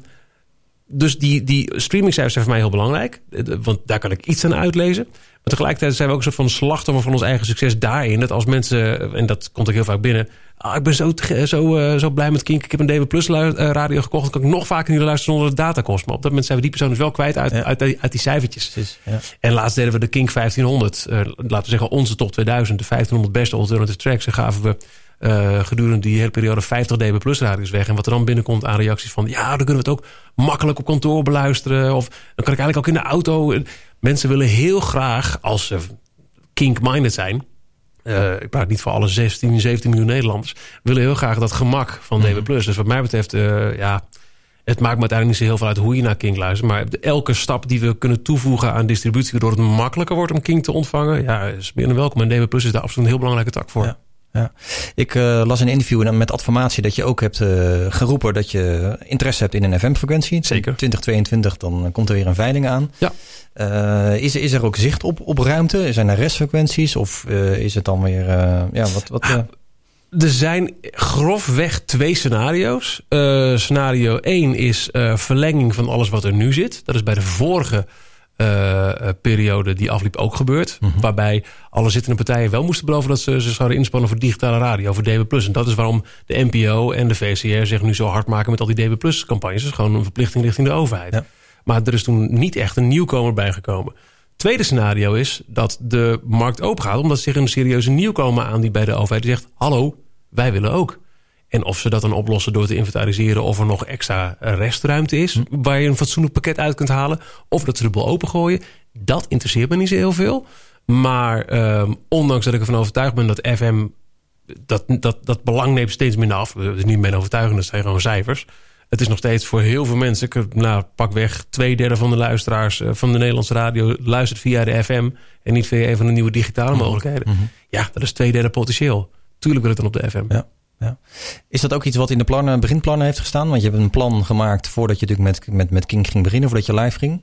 dus die, die streamingcijfers zijn voor mij heel belangrijk. Want daar kan ik iets aan uitlezen. Maar tegelijkertijd zijn we ook een soort van slachtoffer van ons eigen succes daarin. Dat als mensen, en dat komt ook heel vaak binnen... Ah, ik ben zo, zo, uh, zo blij met Kink. Ik heb een DB Plus radio gekocht. Dan kan ik nog vaker niet luisteren zonder de data kost. Maar op dat moment zijn we die persoon dus wel kwijt uit, ja. uit, die, uit, die cijfertjes. Ja. En laatst deden we de Kink 1500. Uh, laten we zeggen onze top 2000. De 1500 beste alternative tracks. En gaven we uh, gedurende die hele periode 50 dB plus radius weg. En wat er dan binnenkomt aan reacties van... ja, dan kunnen we het ook makkelijk op kantoor beluisteren. Of dan kan ik eigenlijk ook in de auto... Mensen willen heel graag, als ze kink-minded zijn... Uh, ik praat niet voor alle 16, 17 miljoen Nederlanders... willen heel graag dat gemak van DB+. Mm. Dus wat mij betreft, uh, ja... Het maakt me uiteindelijk niet zo heel veel uit hoe je naar Kink luistert. Maar elke stap die we kunnen toevoegen aan distributie... waardoor het makkelijker wordt om Kink te ontvangen... ja, is meer dan welkom. En DB Plus is daar absoluut een heel belangrijke tak voor. Ja. Ja. Ik uh, las een interview met Adformatie dat je ook hebt uh, geroepen dat je interesse hebt in een FM-frequentie. Zeker. 2022, dan komt er weer een veiling aan. Ja. Uh, is, is er ook zicht op, op ruimte? Zijn er restfrequenties? Of is het dan weer... ja, wat, wat, ah, er zijn grofweg twee scenario's. scenario 1 is verlenging van alles wat er nu zit. Dat is bij de vorige periode die afliep ook gebeurd. Mm -hmm. Waarbij alle zittende partijen wel moesten beloven... dat ze zich zouden inspannen voor digitale radio, voor DB+. En dat is waarom de NPO en de VCR zich nu zo hard maken... met al die DB campagnes. Dat is gewoon een verplichting richting de overheid. Ja. Maar er is toen niet echt een nieuwkomer bijgekomen. Tweede scenario is dat de markt open gaat... omdat zich een serieuze nieuwkomer aandient bij de overheid... die zegt, hallo, wij willen ook. En of ze dat dan oplossen door te inventariseren... of er nog extra restruimte is... Hm. waar je een fatsoenlijk pakket uit kunt halen... of dat ze de boel opengooien. Dat interesseert me niet zo heel veel. Maar um, ondanks dat ik ervan overtuigd ben dat FM... dat, dat, dat belang neemt steeds minder af. Dat is niet mijn overtuiging, dat zijn gewoon cijfers. Het is nog steeds voor heel veel mensen... Ik, nou, pak weg twee derde van de luisteraars uh, van de Nederlandse radio... luistert via de FM en niet via een van de nieuwe digitale mogelijkheden. Mm -hmm. Ja, dat is twee derde potentieel. tuurlijk wil ik dan op de FM. Ja. Ja. Is dat ook iets wat in de plannen, beginplannen heeft gestaan? Want je hebt een plan gemaakt voordat je natuurlijk met, met, met King ging beginnen, voordat je live ging.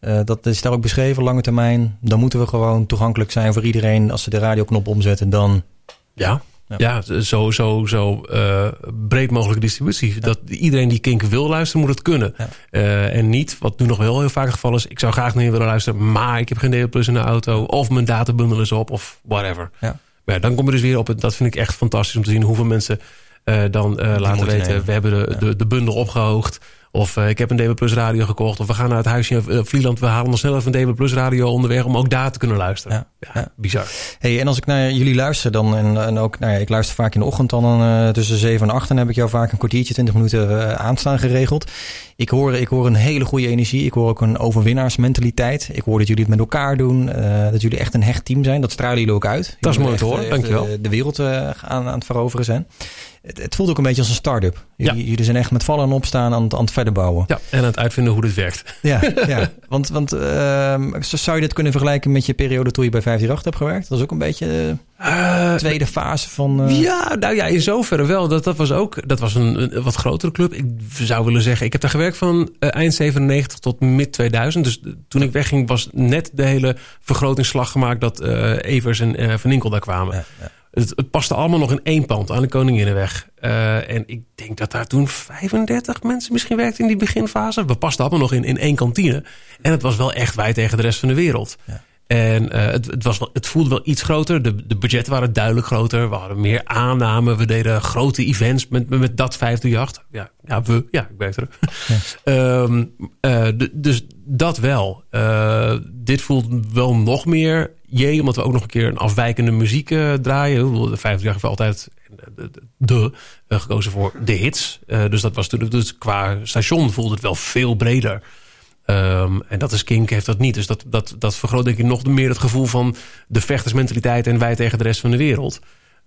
Uh, dat is daar ook beschreven, lange termijn. Dan moeten we gewoon toegankelijk zijn voor iedereen. Als ze de radioknop omzetten, dan... Ja, ja, zo, zo, zo uh, breed mogelijke distributie. Dat iedereen die Kink wil luisteren, moet het kunnen. Uh, en niet, wat nu nog wel heel vaak het geval is... ik zou graag naar je willen luisteren, maar ik heb geen DL Plus in de auto... of mijn databundel is op, of whatever. Ja. Maar ja, dan kom je dus weer op het... dat vind ik echt fantastisch om te zien hoeveel mensen uh, dan laten weten... nemen. we hebben de, de, de bundel opgehoogd... Of uh, ik heb een DB Plus radio gekocht. Of we gaan naar het huisje in uh, Vlieland. We halen nog snel even een DB Plus radio onderweg. Om ook daar te kunnen luisteren. Ja, ja, bizar. Hey, en als ik naar jullie luister dan. En, en ook, nou ja, ik luister vaak in de ochtend dan uh, tussen 7 en 8. Dan heb ik jou vaak een kwartiertje, 20 minuten aanstaan geregeld. Ik hoor, ik hoor een hele goede energie. Ik hoor ook een overwinnaarsmentaliteit. Ik hoor dat jullie het met elkaar doen. dat jullie echt een hecht team zijn. Dat stralen jullie ook uit. Dat is mooi te horen. Dankjewel. De, de wereld aan, aan het veroveren zijn. Het, het, voelt ook een beetje als een start-up. Jullie, ja. jullie zijn echt met vallen en opstaan aan, aan het verder bouwen. Ja, en aan het uitvinden hoe dit werkt. Ja, ja. want, want uh, zou je dit kunnen vergelijken met je periode toen je bij 538 hebt gewerkt? Dat was ook een beetje de tweede fase van... Uh... Ja, nou ja, in zoverre wel. Dat, dat was ook dat was een, een wat grotere club. Ik zou willen zeggen, ik heb daar gewerkt van uh, eind 97 tot mid 2000. Dus toen ik wegging was net de hele vergrotingsslag gemaakt... dat Evers en Van Inkel daar kwamen. Ja, ja. Het, paste allemaal nog in één pand aan de Koninginnenweg. Uh, en ik denk dat daar toen 35 mensen misschien werkten in die beginfase. We pasten allemaal nog in, in één kantine. En het was wel echt wij tegen de rest van de wereld. Ja. En uh, het, het, was wel, het voelde wel iets groter. De, de budgetten waren duidelijk groter. We hadden meer aannamen. We deden grote events met, met, met dat 538. Ja, ja, we. Ja, ik ben er. Ja. um, uh, dus dat wel. Uh, dit voelt wel nog meer jee, omdat we ook nog een keer een afwijkende muziek draaien. De 50 jaar heeft altijd de, de, de gekozen voor de hits. Dus dat was toen, dus qua station voelde het wel veel breder. Um, en dat is Kink heeft dat niet. Dus dat, dat, dat vergroot denk ik nog meer het gevoel van de vechtersmentaliteit en wij tegen de rest van de wereld.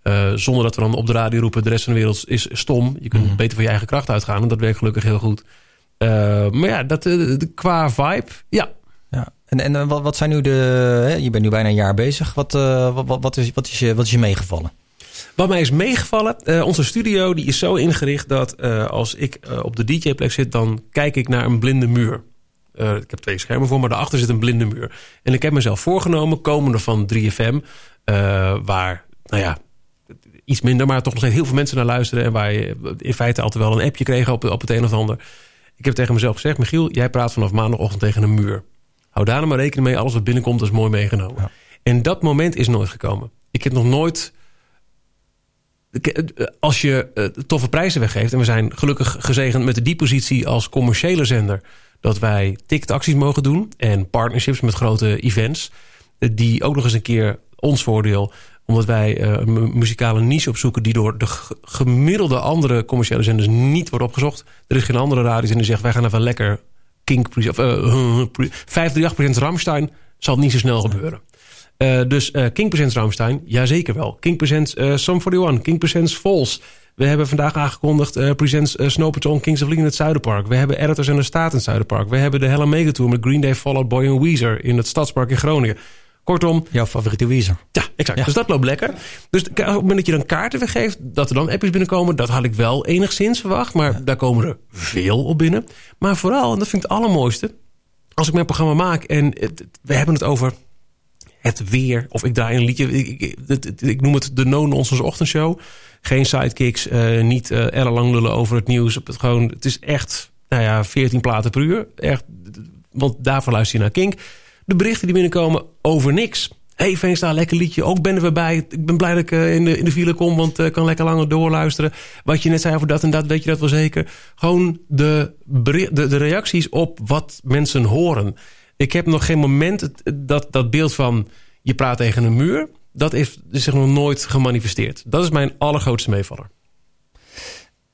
Uh, zonder dat we dan op de radio roepen, de rest van de wereld is stom. Je kunt mm -hmm. beter van je eigen kracht uitgaan. En dat werkt gelukkig heel goed. Uh, maar ja, dat, uh, qua vibe, ja, ja. En, en wat, wat zijn nu de. Hè, je bent nu bijna een jaar bezig. Wat, uh, wat, wat, is, wat, is, je, wat is je meegevallen? Wat mij is meegevallen, uh, onze studio die is zo ingericht dat uh, als ik op de DJ-plek zit, dan kijk ik naar een blinde muur. Ik heb twee schermen voor, maar daarachter zit een blinde muur. En ik heb mezelf voorgenomen, komende van 3FM, waar, nou ja, iets minder, maar toch nog steeds heel veel mensen naar luisteren. En waar je in feite altijd wel een appje kreeg op, op het een of ander. Ik heb tegen mezelf gezegd, Michiel, jij praat vanaf maandagochtend tegen een muur. Hou daar nou maar rekening mee. Alles wat binnenkomt is mooi meegenomen. Ja. En dat moment is nooit gekomen. Ik heb nog nooit... Als je toffe prijzen weggeeft... en we zijn gelukkig gezegend met de die positie als commerciële zender... dat wij ticketacties mogen doen... en partnerships met grote events... die ook nog eens een keer ons voordeel omdat wij uh, een muzikale niche opzoeken... die door de gemiddelde andere commerciële zenders niet wordt opgezocht. Er is geen andere radiozender die zegt... wij gaan even lekker Kink, of, uh, 538% Ramstein zal niet zo snel gebeuren. Dus uh, King Presents Ramstein, jazeker wel. King Presents uh, Sum 41, King Presents Falls. We hebben vandaag aangekondigd uh, Presents uh, Snow Patrol Kings of League in het Zuiderpark. We hebben Editors en de Staat in het Zuiderpark. We hebben de Hella Mega Tour met Green Day, Fall Out Boy en Weezer in het Stadspark in Groningen. Kortom. Jouw favoriete Weezer. Ja, exact. Ja. Dus dat loopt lekker. Dus op het moment dat je dan kaarten weggeeft, dat er dan appjes binnenkomen, dat had ik wel enigszins verwacht. Maar ja. daar komen er veel op binnen. Maar vooral, en dat vind ik het allermooiste, als ik mijn programma maak en het, we hebben het over het weer, of ik draai een liedje, ik, ik, noem het de no-nonsense ochtendshow. Geen sidekicks, uh, niet uh, ellenlang lullen over het nieuws. Het, gewoon, het is echt, nou ja, 14 platen per uur. Echt, want daarvoor luister je naar Kink. De berichten die binnenkomen over niks. hey, Veenstra, lekker liedje. Ook ben er bij. Ik ben blij dat ik uh, in, de, in de file kom, want ik kan lekker langer doorluisteren. Wat je net zei over dat en dat, weet je dat wel zeker. Gewoon de, de, de reacties op wat mensen horen. Ik heb nog geen moment dat, dat beeld van je praat tegen een muur. Dat is zich nog nooit gemanifesteerd. Dat is mijn allergrootste meevaller.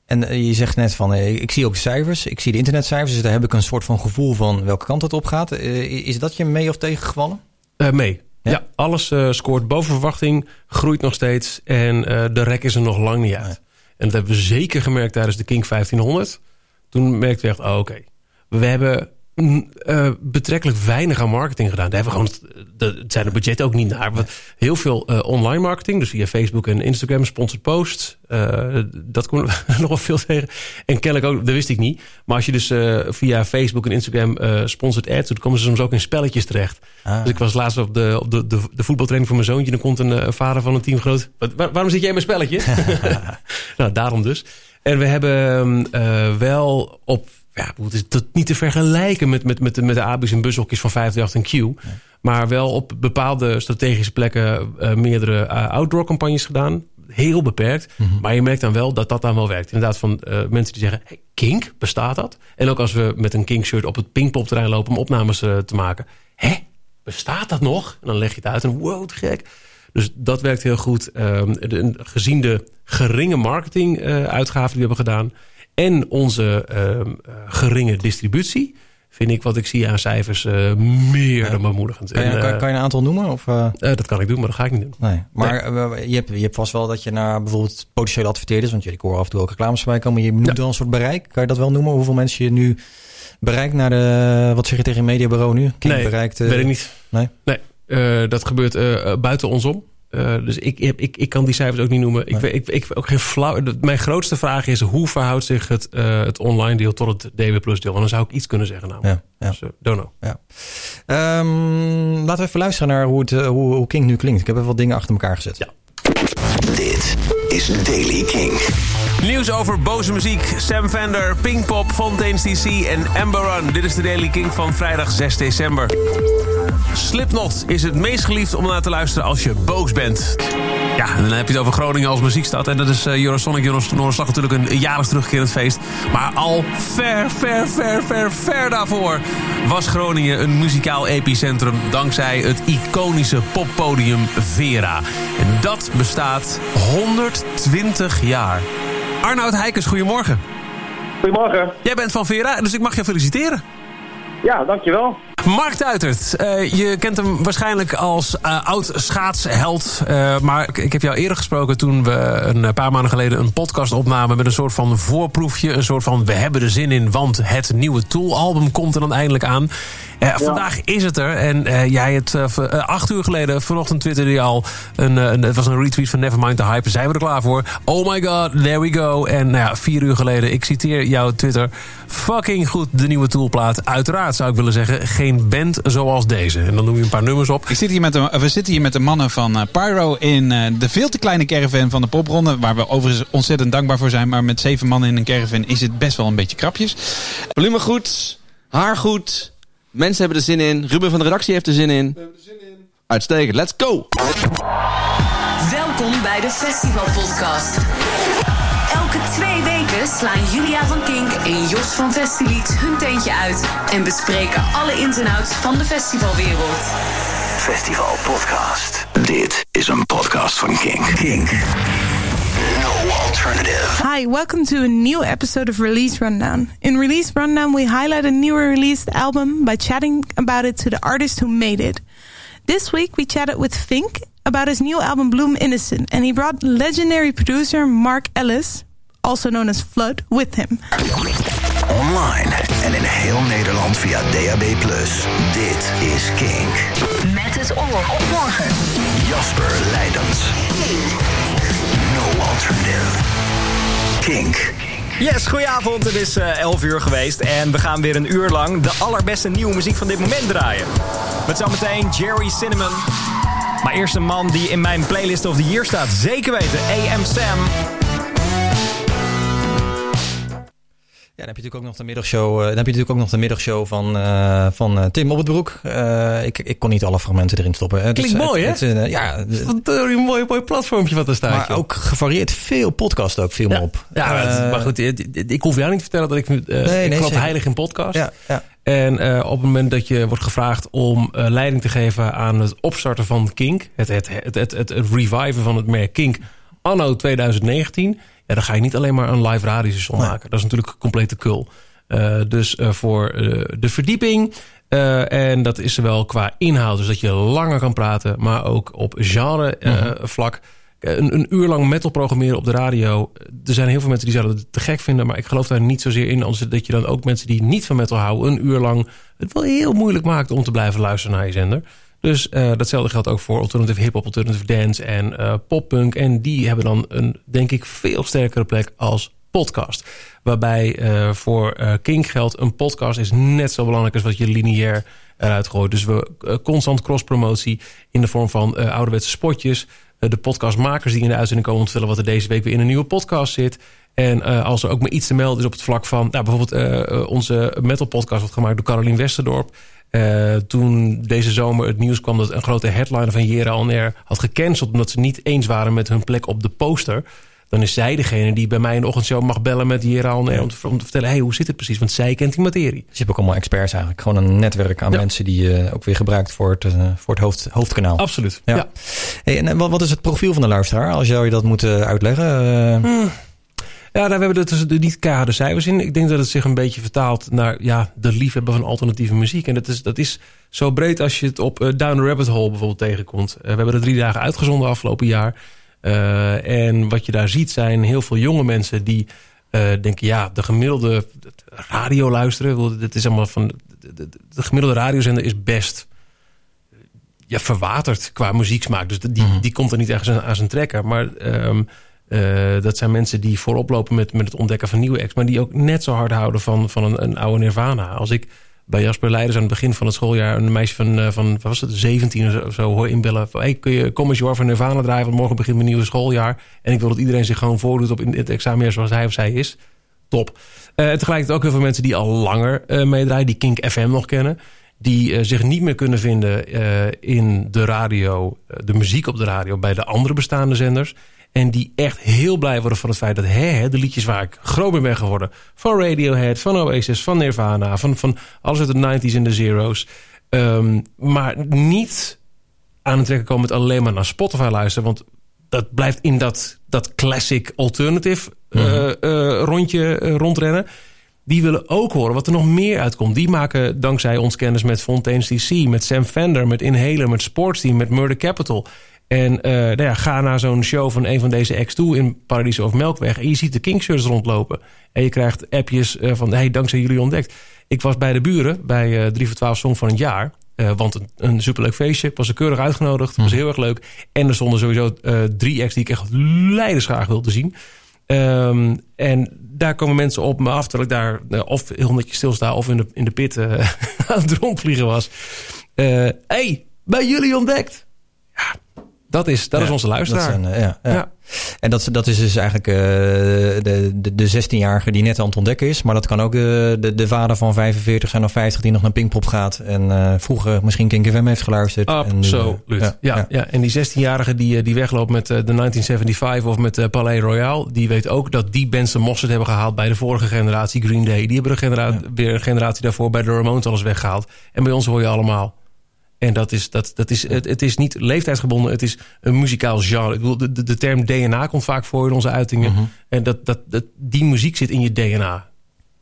En je zegt net van, ik zie ook cijfers, ik zie de internetcijfers, dus daar heb ik een soort van gevoel van welke kant het op gaat. Is dat je mee of tegengevallen? Uh, mee. Ja, ja alles uh, scoort boven verwachting, groeit nog steeds en uh, de rek is er nog lang niet uit. Ja. En dat hebben we zeker gemerkt tijdens de King 1500. Toen merkten we echt, oh, oké, okay. we hebben mm, eh, betrekkelijk weinig aan marketing gedaan. Daar hebben we gewoon, de, het zijn de budget ook niet naar. Heel veel eh, online marketing, dus via Facebook en Instagram, sponsored posts. Eh, dat kon nog wel veel tegen. En kennelijk ook, dat wist ik niet. Maar als je dus eh, via Facebook en Instagram eh sponsored ads doet, komen ze soms ook in spelletjes terecht. Ah. Dus ik was laatst op de, op de, de, de voetbaltraining van mijn zoontje. Dan komt een eh, vader van een teamgenoot. Wat, waar- waarom zit jij in mijn spelletje? nou, daarom dus. En we hebben eh, wel op... Ja, het is tot niet te vergelijken met, met, met, de, met de AB's en bushokjes van 538 en Q. Maar wel op bepaalde strategische plekken eh, meerdere eh, outdoor campagnes gedaan. Heel beperkt. Maar je merkt dan wel dat dat dan wel werkt. Inderdaad van eh, mensen die zeggen... Hey, Kink, bestaat dat? En ook als we met een Kink shirt op het Pinkpopterrein lopen... om opnames te maken. Hè? Bestaat dat nog? En dan leg je het uit en wow, te gek. Dus dat werkt heel goed. Ehm, de- gezien de geringe marketing eh, uitgaven die we hebben gedaan... en onze ehm, eh, geringe distributie... vind ik wat ik zie aan cijfers eh, meer dan bemoedigend. Kan je, En, kan, eh, kan je een aantal noemen? Of, dat kan ik doen, maar dat ga ik niet doen. Nee. Maar je, hebt, je hebt vast wel dat je naar bijvoorbeeld potentiële adverteerders... want ik hoor af en toe ook reclames voorbij komen... je noemt wel een soort bereik. Kan je dat wel noemen? Hoeveel mensen je nu bereikt naar de... wat zeg je tegen een mediabureau nu? Kink nee, bereikt, weet ik niet. Nee? Nee, dat gebeurt buiten ons om. Eh, dus ik, ik, ik, ik kan die cijfers ook niet noemen. Ik, weet- ik, ik ook geen flauw. Mijn grootste vraag is: hoe verhoudt zich het, eh, het online deel tot het DW Plus deel? Want dan zou ik iets kunnen zeggen. Namelijk. Ja, ja. Dus, eh, don't know. Ja. Ehm, laten we even luisteren naar hoe, het, hoe, hoe King nu klinkt. Ik heb even wat dingen achter elkaar gezet. Ja. Dit is Daily King. Nieuws over boze muziek. Sam Fender, Pinkpop, Fontaine's DC en Amber Run. Dit is de Daily King van vrijdag 6 december. Slipknot is het meest geliefd om naar te luisteren als je boos bent. Ja, en dan heb je het over Groningen als muziekstad. En dat is eh, Eurosonic Noorderslag natuurlijk een jaarlijks terugkerend feest. Maar al ver, ver, ver, ver, ver daarvoor... was Groningen een muzikaal epicentrum... dankzij het iconische poppodium Vera. En dat bestaat 120 jaar. Arnoud Heikens, goedemorgen. Goedemorgen. Jij bent van Vera, dus ik mag je feliciteren. Ja, dankjewel. Mark Tuitert, eh, je kent hem waarschijnlijk als eh, oud schaatsheld. Eh, maar ik, ik heb jou eerder gesproken toen we een paar maanden geleden een podcast opnamen... met een soort van voorproefje, een soort van we hebben er zin in... want het nieuwe Tool-album komt er dan eindelijk aan. Vandaag is het er en jij het acht uur geleden, vanochtend twitterde je al... Een, een, het was een retweet van Nevermind the Hype, zijn we er klaar voor? Oh my god, there we go. En nou ja, vier uur geleden, ik citeer jouw Twitter... fucking goed de nieuwe Toolplaat. Uiteraard zou ik willen zeggen, geen band zoals deze. En dan noem je een paar nummers op. Ik zit hier met de, we zitten hier met de mannen van eh, Pyro in eh, de veel te kleine caravan van de popronde. Waar we overigens ontzettend dankbaar voor zijn. Maar met zeven mannen in een caravan is het best wel een beetje krapjes. Volume goed, haar goed. Mensen hebben er zin in. Ruben van de redactie heeft er zin in. Uitstekend, let's go! Welkom bij de Festival Podcast. Elke twee weken slaan Julia van Kink en Jos van Festilied hun teentje uit en bespreken alle ins en outs van de festivalwereld. Festival Podcast. Dit is een podcast van King. King. No alternative. Hi, welcome to a new episode of Release Rundown. In Release Rundown, we highlight a newer released album by chatting about it to the artist who made it. This week, we chatted with Fink about his new album Bloom Innocent, and he brought legendary producer Mark Ellis, also known as Flood, with him. Online en in heel Nederland via DAB+. Dit is Kink. Met het oor op morgen. Jasper Leidens. No alternative. Kink. Yes, goedenavond. Het is eh 11 uur geweest en we gaan weer een uur lang de allerbeste nieuwe muziek van dit moment draaien. Met zometeen Jerry Cinnamon. Maar eerst een man die in mijn playlist of the year staat. Zeker weten, AM Sam. Ja, dan heb je natuurlijk ook nog de middagshow, eh, dan heb je natuurlijk ook nog de middagshow van, eh, van eh, Tim op het broek. Ik, ik kon niet alle fragmenten erin stoppen. Het Klinkt is- mooi, het- hè? het ja, Wat een mooi, mooi platformpje wat er staat. maar joh. ook gevarieerd veel podcast ook viel me op. Ja, maar, goed, ik, ik hoef jou niet te vertellen dat ik, eh nee, ik geloof zeker. heilig in podcast. Ja, ja. En op het moment dat je wordt gevraagd om leiding te geven aan het opstarten van Kink, het, het, het, het, het, het reviven van het merk Kink anno 2019, ja, dan ga je niet alleen maar een live radiostation maken. Dat is natuurlijk complete kul. Eh, dus eh, voor eh, de verdieping, en dat is zowel qua inhoud, dus dat je langer kan praten, maar ook op genre eh, Mhm. vlak. een, een uur lang metal programmeren op de radio. Er zijn heel veel mensen die zouden het te gek vinden. Maar ik geloof daar niet zozeer in. Anders dat je dan ook mensen die niet van metal houden... een uur lang het wel heel moeilijk maakt om te blijven luisteren naar je zender. Dus eh, datzelfde geldt ook voor alternative hip-hop, alternative dance en eh, poppunk. En die hebben dan een, denk ik, veel sterkere plek als podcast. Waarbij eh, voor uh, Kink geldt, een podcast is net zo belangrijk als wat je lineair eruit gooit. Dus we constant cross-promotie in de vorm van ouderwetse spotjes. de podcastmakers die in de uitzending komen vertellen wat er deze week weer in een nieuwe podcast zit. En als er ook maar iets te melden is op het vlak van... Nou, bijvoorbeeld onze metal podcast wordt gemaakt door Carolien Westerdorp. Uh, toen deze zomer het nieuws kwam dat een grote headliner van Jera Air had gecanceld... omdat ze niet eens waren met hun plek op de poster... dan is zij degene die bij mij in de ochtendshow mag bellen met Jera Air... Om, te, om te vertellen, hey, hoe zit het precies? Want zij kent die materie. Dus je hebt ook allemaal experts eigenlijk. Gewoon een netwerk aan mensen die je uh, ook weer gebruikt voor het, uh, voor het hoofd, hoofdkanaal. Absoluut, ja. Hey, en wat, wat is het profiel van de luisteraar? Als jou je dat moet uitleggen... Hmm. Ja, daar hebben we dus niet keiharde cijfers in. Ik denk dat het zich een beetje vertaalt naar ja, de liefhebber van alternatieve muziek. En dat is, dat is zo breed als je het op uh, Down the Rabbit Hole bijvoorbeeld tegenkomt. Uh, we hebben er drie dagen uitgezonden afgelopen jaar. Uh, en wat je daar ziet zijn heel veel jonge mensen die denken... ja, de gemiddelde radio luisteren. Het is allemaal van, de, de, de, gemiddelde radiozender is best ja, verwaterd qua muzieksmaak. Dus die, mm -hmm. die komt er niet ergens aan, aan zijn trekken. Maar... Um, uh, dat zijn mensen die voorop lopen met, met het ontdekken van nieuwe acts... maar die ook net zo hard houden van, van een, een oude Nirvana. Als ik bij Jasper Leiders aan het begin van het schooljaar... een meisje van, uh, van wat was het, 17 of zo hoor inbellen... van hey, kun je Kom eens van Nirvana draaien... want morgen begint mijn nieuwe schooljaar... en ik wil dat iedereen zich gewoon voordoet op in het examenjaar zoals hij of zij is. Top. Uh, tegelijkertijd ook heel veel mensen die al langer meedraaien... die Kink FM nog kennen... die zich niet meer kunnen vinden in de radio... de muziek op de radio bij de andere bestaande zenders... En die echt heel blij worden van het feit dat hè, de liedjes waar ik groot mee ben geworden. Van Radiohead, van Oasis, van Nirvana, van, van alles uit de 90s en de zeros. Um, maar niet aan het trekken komen met alleen maar naar Spotify luisteren. Want dat blijft in dat, dat classic alternative mm -hmm. uh, uh, rondje uh, rondrennen. Die willen ook horen wat er nog meer uitkomt. Die maken dankzij ons kennis met Fontaine's DC, met Sam Fender, met Inhaler, met Sportsteam, met Murder Capital. En uh, nou ja, ga naar zo'n show van een van deze acts toe in Paradiso of Melkweg. En je ziet de Kingshirts rondlopen. En je krijgt appjes uh, van, hey, dankzij jullie ontdekt. Ik was bij de buren bij uh, 3 voor 12 Song van het jaar. Want een, een superleuk feestje. Ik was er keurig uitgenodigd. Het was heel erg leuk. En er stonden sowieso drie acts die ik echt leidensgraag wilde zien. Um, en daar komen mensen op me af. Terwijl ik daar of heel netjes stilsta of in de, in de pit aan het rondvliegen was. hey, bij jullie ontdekt. Dat is, dat ja, is onze luisteraar. Zijn, uh, ja, ja. ja, En dat, dat is dus eigenlijk uh, de, de, de 16-jarige die net aan het ontdekken is. Maar dat kan ook de, de, de vader van 45 zijn of 50 die nog naar Pinkpop gaat. En uh, vroeger misschien Kink FM heeft geluisterd. Absoluut. En, ja, ja, en die 16-jarige die, die wegloopt met de 1975 of met Palais Royal. Die weet ook dat die bands de mosterd hebben gehaald bij de vorige generatie Green Day. Die hebben genera weer een generatie daarvoor bij de Ramones alles weggehaald. En bij ons hoor je allemaal... En dat is, dat, dat is, het, het is niet leeftijdsgebonden, het is een muzikaal genre. Ik bedoel, de, de, term DNA komt vaak voor in onze uitingen. Mm -hmm. En dat, dat, dat, die muziek zit in je DNA.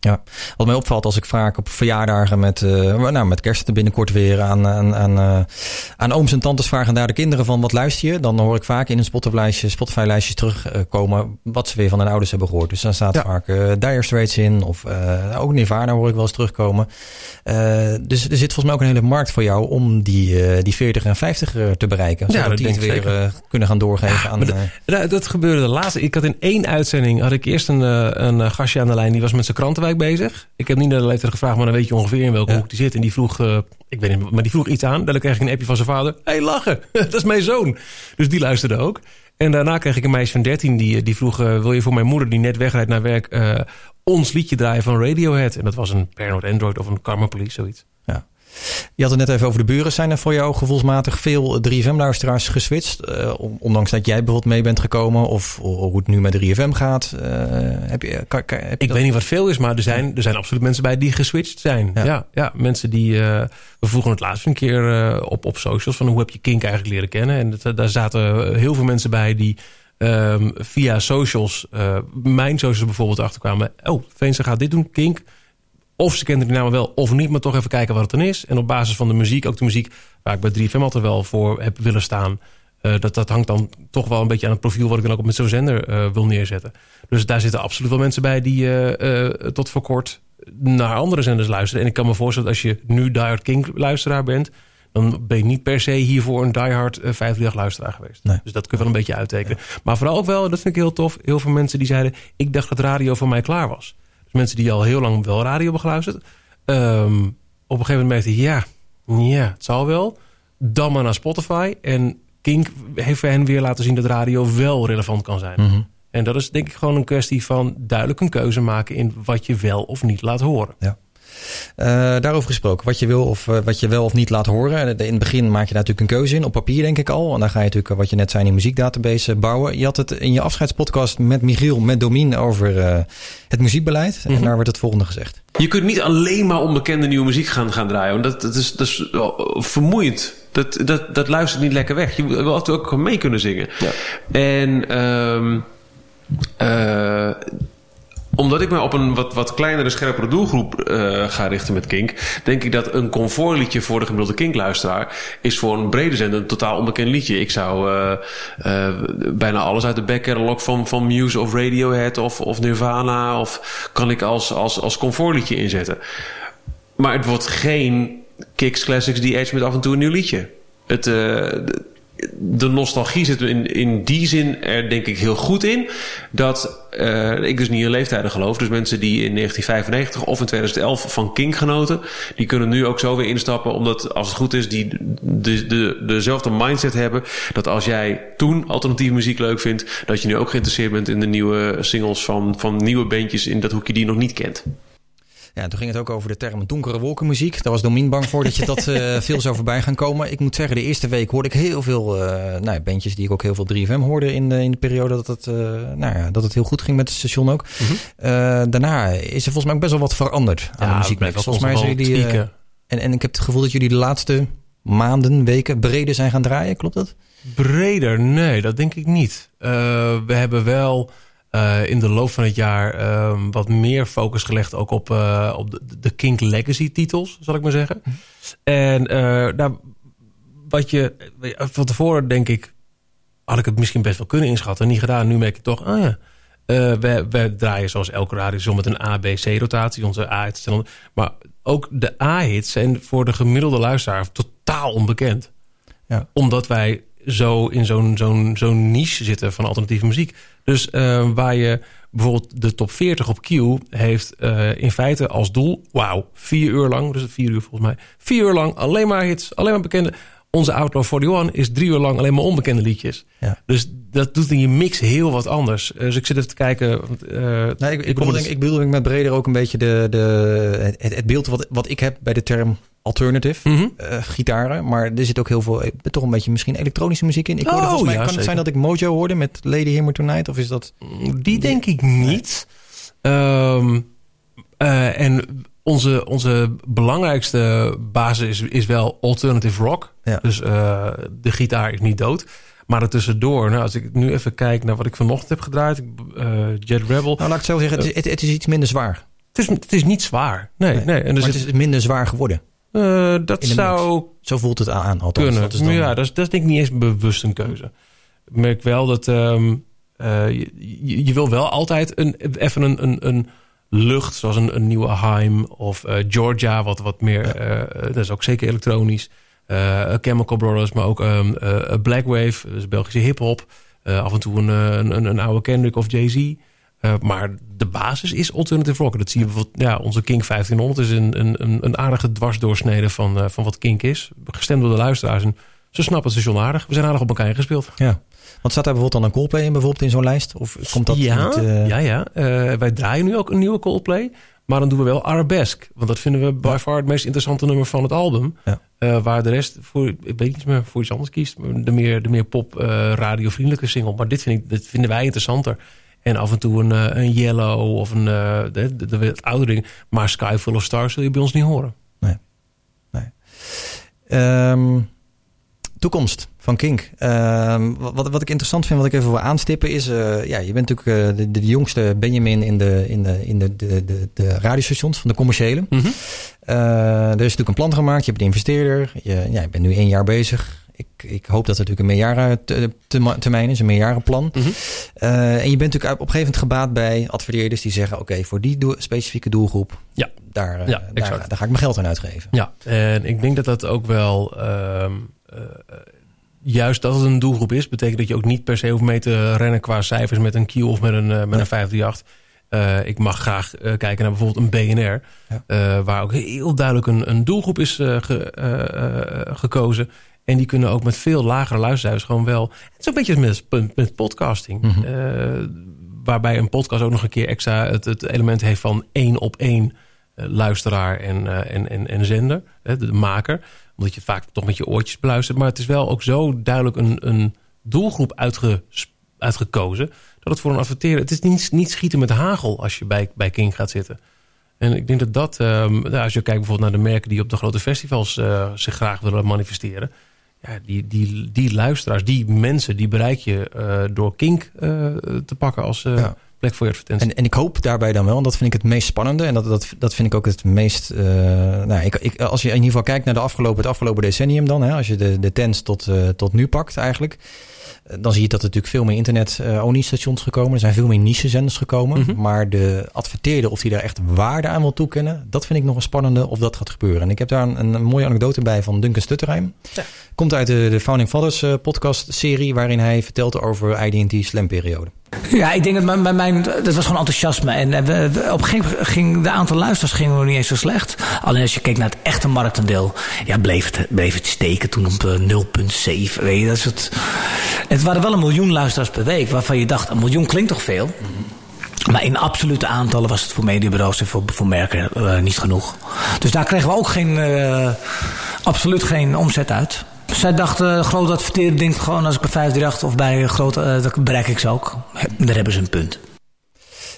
Ja, wat mij opvalt als ik vaak op verjaardagen met, uh, nou, met kerst binnenkort weer aan, aan, aan, uh, aan ooms en tantes vragen daar de kinderen van wat luister je? Dan hoor ik vaak in een Spotify-lijstje Spotify lijstjes terugkomen wat ze weer van hun ouders hebben gehoord. Dus dan staat ja. vaak uh, Dire Straits in of ook Nirvana hoor ik wel eens terugkomen. dus er zit volgens mij ook een hele markt voor jou om die, die 40 en 50 te bereiken. Zodat ja, dat die het weer kunnen gaan doorgeven ja, aan... Dat, dat gebeurde de laatste. Ik had in één uitzending had ik eerst een, een gastje aan de lijn die was met zijn krantenwijk bezig. Ik heb niet naar de leeftijd gevraagd, maar dan weet je ongeveer in welke ja. hoek die zit. En die vroeg, uh, ik weet niet, maar die vroeg iets aan. Dan kreeg ik een appje van zijn vader. Hé, hey, lachen, dat is mijn zoon. Dus die luisterde ook. En daarna kreeg ik een meisje van 13 die, die vroeg... Uh, wil je voor mijn moeder die net wegrijdt naar werk... Uh, ons liedje draaien van Radiohead? En dat was een Paranoid Android of een Karma Police, zoiets. Ja. Je had het net even over de buren. Zijn er voor jou gevoelsmatig veel 3FM-luisteraars geswitcht? Uh, ondanks dat jij bijvoorbeeld mee bent gekomen of, of hoe het nu met 3FM gaat. Uh, heb je, kan, kan, heb je ik dat? weet niet wat veel is, maar er zijn, er zijn absoluut mensen bij die geswitcht zijn. Ja, ja, ja mensen die... Uh, we vroegen het laatst een keer op, op socials van hoe heb je Kink eigenlijk leren kennen. En dat, daar zaten heel veel mensen bij die... Um, via socials, mijn socials bijvoorbeeld, achterkwamen. Oh, Veense gaat dit doen, Kink of ze kenden die namen wel of niet, maar toch even kijken wat het dan is. En op basis van de muziek, ook de muziek waar ik bij 3FM altijd wel voor heb willen staan... Eh, dat, dat hangt dan toch wel een beetje aan het profiel wat ik dan ook met zo'n zender eh, wil neerzetten. Dus daar zitten absoluut wel mensen bij die eh, tot voor kort naar andere zenders luisteren. En ik kan me voorstellen dat als je nu Die Hard King luisteraar bent, dan ben je niet per se hiervoor een Die Hard uh, 538 luisteraar geweest. Dus dat kun je wel een beetje uittekenen. Maar vooral ook wel, dat vind ik heel tof, heel veel mensen die zeiden, ik dacht dat radio voor mij klaar was. Dus mensen die al heel lang wel radio hebben geluisterd. ehm, op een gegeven moment merkten, ja, ja, het zal wel. Dan maar naar Spotify. En Kink heeft hen weer laten zien dat radio wel relevant kan zijn. Mhm. En dat is denk ik gewoon een kwestie van duidelijk een keuze maken in wat je wel of niet laat horen. Ja. Uh, daarover gesproken, wat je wil of uh, wat je wel of niet laat horen. In het begin maak je daar natuurlijk een keuze in, op papier denk ik al. En dan ga je natuurlijk, wat je net zei, in muziekdatabase bouwen. Je had het in je afscheidspodcast met Michiel, met Domien over uh, het muziekbeleid. Mm -hmm. En daar werd het volgende gezegd. Je kunt niet alleen maar onbekende nieuwe muziek gaan, gaan draaien. Want dat, dat, is, dat is vermoeiend. Dat, dat, dat luistert niet lekker weg. Je wil altijd ook mee kunnen zingen. Ja. En... Um, uh, omdat ik me op een wat, wat kleinere, scherpere doelgroep uh, ga richten met Kink... denk ik dat een comfortliedje voor de gemiddelde Kink-luisteraar... is voor een brede zender een totaal onbekend liedje. Ik zou uh, uh, bijna alles uit de backcatalog van, van Muse of Radiohead of, of Nirvana... of kan ik als, als, als comfortliedje inzetten. Maar het wordt geen Kicks Classics The Edge met af en toe een nieuw liedje. Het, de nostalgie zit in, in die zin er denk ik heel goed in. Dat uh, ik dus niet in leeftijden geloof. Dus mensen die in 1995 of in 2011 van King genoten. Die kunnen nu ook zo weer instappen. Omdat als het goed is die de, de, dezelfde mindset hebben. Dat als jij toen alternatieve muziek leuk vindt. Dat je nu ook geïnteresseerd bent in de nieuwe singles van, van nieuwe bandjes in dat hoekje die je nog niet kent. Ja, toen ging het ook over de term donkere wolkenmuziek. Daar was Domien bang voor dat je dat uh, veel zou voorbij gaan komen. Ik moet zeggen, de eerste week hoorde ik heel veel uh, nou ja, bandjes die ik ook heel veel 3FM hoorde in de, in de periode dat het, uh, nou ja, dat het heel goed ging met het station ook. Mm -hmm. daarna is er volgens mij ook best wel wat veranderd aan ja, de muziek. Volgens mij zijn jullie. en, en ik heb het gevoel dat jullie de laatste maanden, weken breder zijn gaan draaien. Klopt dat? Breder? Nee, dat denk ik niet. we hebben wel. Uh, in de loop van het jaar uh, wat meer focus gelegd ook op, uh, op de, de Kink Legacy titels, zal ik maar zeggen. Mm. En nou, wat je van tevoren denk ik, had ik het misschien best wel kunnen inschatten. Niet gedaan, nu merk ik toch, ah ja. we, we draaien zoals elke radio met een A-B-C-rotatie, onze A-hits. Maar ook de A-hits zijn voor de gemiddelde luisteraar totaal onbekend. Ja. Omdat wij zo in zo'n zo'n zo'n niche zitten van alternatieve muziek. Dus uh, waar je bijvoorbeeld de top 40 op Q heeft uh, in feite als doel... wauw, vier uur lang, dus vier uur volgens mij... vier uur lang alleen maar hits, alleen maar bekende... Onze Outlaw 41 is drie uur lang alleen maar onbekende liedjes. Ja. Dus dat doet in je mix heel wat anders. Dus ik zit even te kijken. Uh, nee, ik, ik, bedoel, denk, ik bedoel met breder ook een beetje de, de, het, het beeld wat, wat ik heb bij de term alternative mm -hmm. uh, gitaren. Maar er zit ook heel veel, toch een beetje misschien elektronische muziek in. Ik hoorde oh, volgens mij, ja, kan zeker. het zijn dat ik Mojo hoorde met Lady Hammer Tonight? Of is dat... Die denk ik niet. Um, uh, en onze, onze belangrijkste basis is, is wel alternative rock. Ja. Dus uh, de gitaar is niet dood. Maar ertussendoor, nou, als ik nu even kijk naar wat ik vanochtend heb gedraaid. Uh, Jet Rebel. Nou, laat ik het zo zeggen, het, is, het is iets minder zwaar. Het is, het is niet zwaar. Nee, nee. nee. En dus maar het is minder zwaar geworden. Uh, dat zou mix. Zo voelt het aan, althans. kunnen. Dat is dan... Ja, dat is, dat is denk ik niet eens bewust een keuze. Ik merk wel dat um, uh, je, je, wil wel altijd een, even een, een, een lucht, zoals een, een nieuwe Heim of uh, Georgia, wat, wat meer, ja. dat is ook zeker elektronisch. Chemical Brothers, maar ook um, Blackwave, dus Belgische hip-hop. af en toe een, een, een oude Kendrick of Jay-Z. Maar de basis is alternative rock. Dat zie je bijvoorbeeld, ja, onze Kink 1500 is een, een, een aardige dwarsdoorsnede van, van wat Kink is. Gestemd door de luisteraars. En ze snappen het station aardig. We zijn aardig op elkaar ingespeeld. Ja. Want staat daar bijvoorbeeld dan een Coldplay in, bijvoorbeeld in zo'n lijst? Of komt dat ja, niet... Uh... Ja, ja. wij draaien nu ook een nieuwe Coldplay. Maar dan doen we wel Arabesque. Want dat vinden we by far het meest interessante nummer van het album. Ja. waar de rest, voor, ik weet niet meer, voor iets anders kiest. De meer, de meer pop radiovriendelijke single. Maar dit, vind ik, dit vinden wij interessanter. En af en toe een, een Yellow of een uh, de, de, de oudere ding. Maar Sky Full of Stars zul je bij ons niet horen. Nee. nee. Um, toekomst van Kink. Um, wat, wat ik interessant vind, wat ik even wil aanstippen is... Uh, ja, je bent natuurlijk uh, de, de, jongste Benjamin in de, in de, in de, de, de, de radiostations van de commerciële. Mm -hmm. er is natuurlijk een plan gemaakt. Je bent investeerder. Je, ja, je bent nu één jaar bezig. ik, ik hoop dat het natuurlijk een meerjaren te- te- termijn is, een meerjarenplan. Eh, en je bent natuurlijk op een gegeven moment gebaat bij adverteerders die zeggen: Oké, voor die doel- specifieke doelgroep, Ja. daar, eh, Ja, daar, ga ik mijn geld aan uitgeven. Ja, en ik denk dat dat ook wel... ehm, eh, juist dat het een doelgroep is... betekent dat je ook niet per se hoeft mee te rennen... qua cijfers met een Q of met een, eh, met een 538. Eh, ik mag graag eh, kijken naar bijvoorbeeld een BNR... eh, waar ook heel duidelijk een, een doelgroep is eh, ge- eh, eh, gekozen... En die kunnen ook met veel lagere luistercijfers gewoon wel... Het is een beetje met, met podcasting. Eh, waarbij een podcast ook nog een keer extra het, het element heeft van één op één eh, luisteraar en, eh, en, en, en zender, de maker. Omdat je vaak toch met je oortjes beluistert. Maar het is wel ook zo duidelijk een, een doelgroep uitge, uitgekozen... dat het voor een adverteerder... Het is niet, niet schieten met hagel als je bij, bij King gaat zitten. En ik denk dat dat... ehm, nou, als je kijkt bijvoorbeeld naar de merken... die op de grote festivals eh, zich graag willen manifesteren... Ja, die, die, die luisteraars, die mensen, die bereik je eh, door Kink eh, te pakken als plek voor je advertentie. En, en ik hoop daarbij dan wel, en dat vind ik het meest spannende. En dat, dat, dat vind ik ook het meest. eh, nou, ik, ik, als je in ieder geval kijkt naar de afgelopen, het afgelopen decennium, dan, hè, als je de, de tens tot, eh, tot nu pakt eigenlijk. eh, Dan zie je dat er natuurlijk veel meer internet-only stations gekomen. Er zijn veel meer niche-zenders gekomen. Mhm. Maar de adverteerder, of die daar echt waarde aan wil toekennen, dat vind ik nog een spannende of dat gaat gebeuren. En ik heb daar een, een mooie anekdote bij van Duncan Stutterheim. Komt uit de, de Founding Fathers eh, podcast-serie, waarin hij vertelt over IDT Slam-periode. Ja, ik denk dat mijn, mijn, dat was gewoon enthousiasme. En eh, op een gegeven moment ging de aantal luisteraars gingen nog niet eens zo slecht. Alleen als je keek naar het echte marktaandeel, ja, bleef het, bleef het steken toen op eh, 0,7. Weet je, dat is het. Het waren wel een miljoen luisteraars per week, waarvan je dacht, een miljoen klinkt toch veel? Maar in absolute aantallen was het voor mediebureaus en voor, voor merken eh, niet genoeg. Dus daar kregen we ook geen, eh, absoluut geen omzet uit. Zij dachten, groot adverteren denkt gewoon als ik bij 538 of bij grote, eh, dan bereik ik ze ook. Daar hebben ze een punt.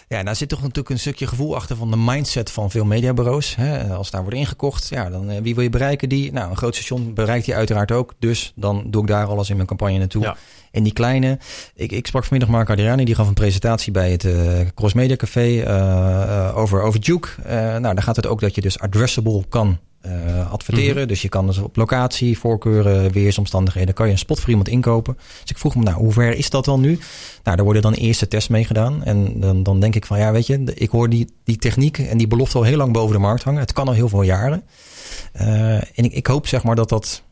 Ja, daar zit toch natuurlijk een stukje gevoel achter van de mindset van veel mediabureaus. Hè? Als daar wordt ingekocht, ja, dan eh, wie wil je bereiken? Die, nou, een groot station bereikt die uiteraard ook. Dus dan doe ik daar alles in mijn campagne naartoe. En die kleine, ik, ik sprak vanmiddag Mark Adriani, die gaf een presentatie bij het eh, Cross Media Café eh, eh, over, over Duke. Nou, daar gaat het ook dat je dus addressable kan adverteren. Mhm. Dus je kan dus op locatie, voorkeuren, weersomstandigheden, kan je een spot voor iemand inkopen. Dus ik vroeg me, nou, hoe ver is dat dan nu? Nou, daar worden dan eerste tests mee gedaan. En dan, dan denk ik van, ja, weet je, ik hoor die, die techniek en die belofte al heel lang boven de markt hangen. Het kan al heel veel jaren. En ik, ik hoop zeg maar dat dat...